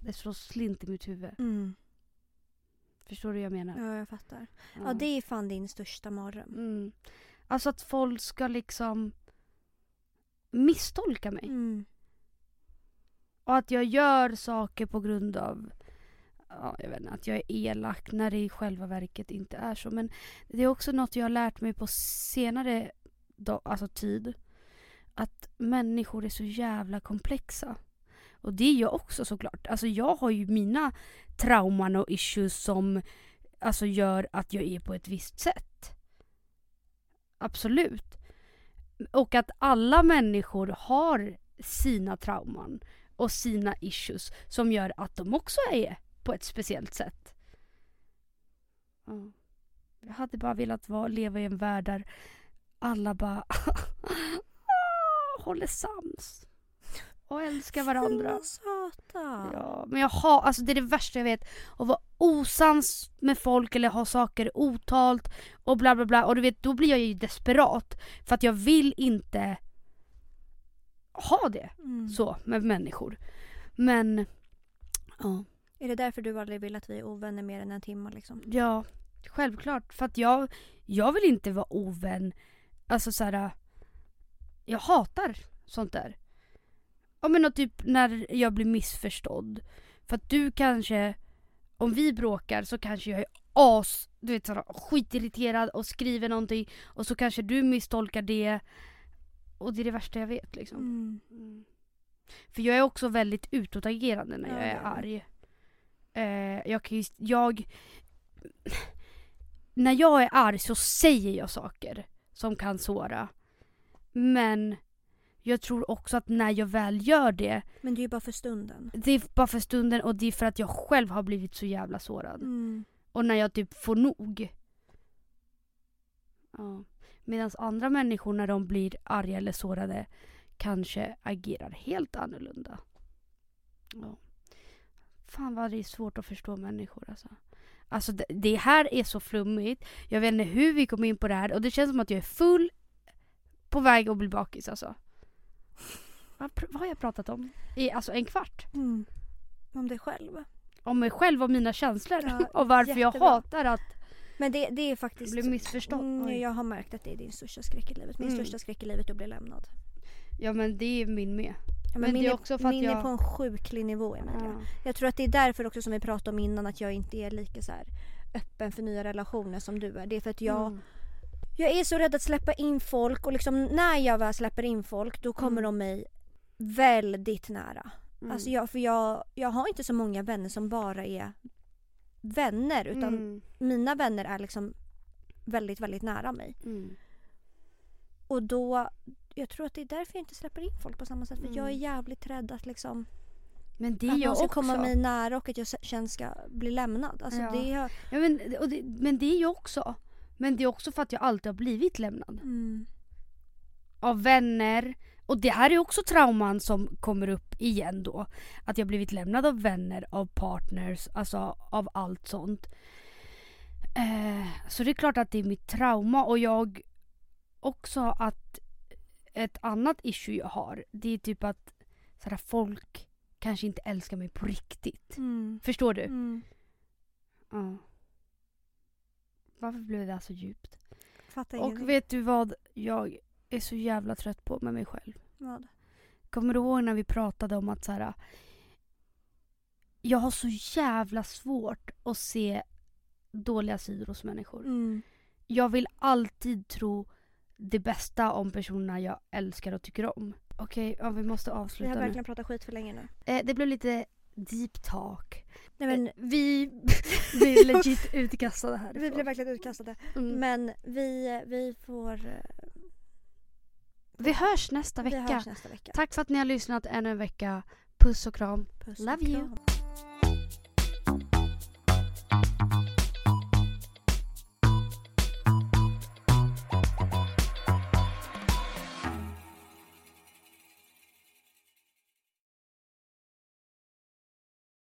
det slår slint i mitt huvud. Mm. Förstår du vad jag menar? Ja, jag fattar. Ja, det är fan din största mardröm. Mm. Alltså att folk ska liksom misstolka mig. Mm. Och att jag gör saker på grund av ja, jag vet inte, att jag är elak när det i själva verket inte är så. Men det är också något jag har lärt mig på senare då, alltså tid. Att människor är så jävla komplexa. Och det är jag också såklart. Alltså jag har ju mina trauman och issues som alltså gör att jag är på ett visst sätt. Absolut. Och att alla människor har sina trauman och sina issues som gör att de också är på ett speciellt sätt. Jag hade bara velat vara, leva i en värld där alla bara håller sams och älskar varandra. Söta. Ja, men jag har, alltså det är det värsta jag vet. Att vara osams med folk eller ha saker otalt och bla bla bla. Och du vet, då blir jag ju desperat. För att jag vill inte ha det Mm. så med människor. Men, ja. Är det därför du aldrig vill att vi är ovänner mer än en timme liksom? Ja, självklart. För att jag, jag vill inte vara ovän. Alltså så här, jag hatar sånt där. Ja men och typ när jag blir missförstådd. För att du kanske, om vi bråkar så kanske jag är as, du vet såhär skitirriterad och skriver någonting och så kanske du misstolkar det. Och det är det värsta jag vet liksom. Mm. Mm. För jag är också väldigt utåtagerande när Ja, jag är arg. Eh, jag kan ju, jag... När jag är arg så säger jag saker som kan såra. Men jag tror också att när jag väl gör det, Men det är ju bara för stunden. det är bara för stunden och det är för att jag själv har blivit så jävla sårad. Mm. Och när jag typ får nog. Ja. Medan andra människor när de blir arga eller sårade kanske agerar helt annorlunda. Ja. Fan vad det är svårt att förstå människor alltså. Alltså det, det här är så flummigt. Jag vet inte hur vi kom in på det här och det känns som att jag är full på väg att bli bakis alltså. Vad, vad har jag pratat om? I alltså en kvart? Mm. Om dig själv. Om mig själv och mina känslor. Ja, och varför jag jättebra. hatar att Men det, det är faktiskt... bli missförstådd. Mm, jag har märkt att det är din största skräck i livet. Min Mm. största skräck i livet är att bli lämnad. Ja men det är min med. Ja, Men min det är också för att min jag- är på en sjuklig nivå Emilia. Ja. Jag tror att det är därför också som vi pratade om innan att jag inte är lika så här öppen för nya relationer som du är. Det är för att jag, Mm. jag är så rädd att släppa in folk och liksom när jag väl släpper in folk då kommer Mm. de mig väldigt nära. Mm. Alltså jag, för jag, jag har inte så många vänner som bara är vänner utan Mm. mina vänner är liksom väldigt, väldigt nära mig. Mm. Och då, jag tror att det är därför jag inte släpper in folk på samma sätt. För jag är Mm. jävligt rädd att liksom Men det är att jag också. komma mig nära och att jag sen ska bli lämnad. Alltså Ja. det har, Ja, men, det, men det är jag också. Men det är också för att jag alltid har blivit lämnad. mm, Av vänner. Och det här är också trauman som kommer upp igen då. Att jag blivit lämnad av vänner, av partners, alltså av allt sånt. Eh, så det är klart att det är mitt trauma och jag också att ett annat issue jag har det är typ att sådär, folk kanske inte älskar mig på riktigt. mm, Förstår du? mm. Ja. Varför blev det här så djupt? Fattar ingenting. Och vet du vad jag är så jävla trött på med mig själv? Vad? Kommer du ihåg när vi pratade om att så här, jag har så jävla svårt att se dåliga sidor hos människor. Mm. Jag vill alltid tro det bästa om personerna jag älskar och tycker om. Okej, ja, vi måste Vi avsluta har nu. verkligen pratat skit för länge nu. Eh, det blev lite deep talk. Nej, men, Eh, vi blir legit utkastade härifrån. vi blev verkligen utkastade. Mm. Men vi, vi får... eh, Vi hörs nästa Vi vecka. hörs nästa vecka. Tack för att ni har lyssnat ännu en vecka. Puss och kram. Puss och Love you. kram.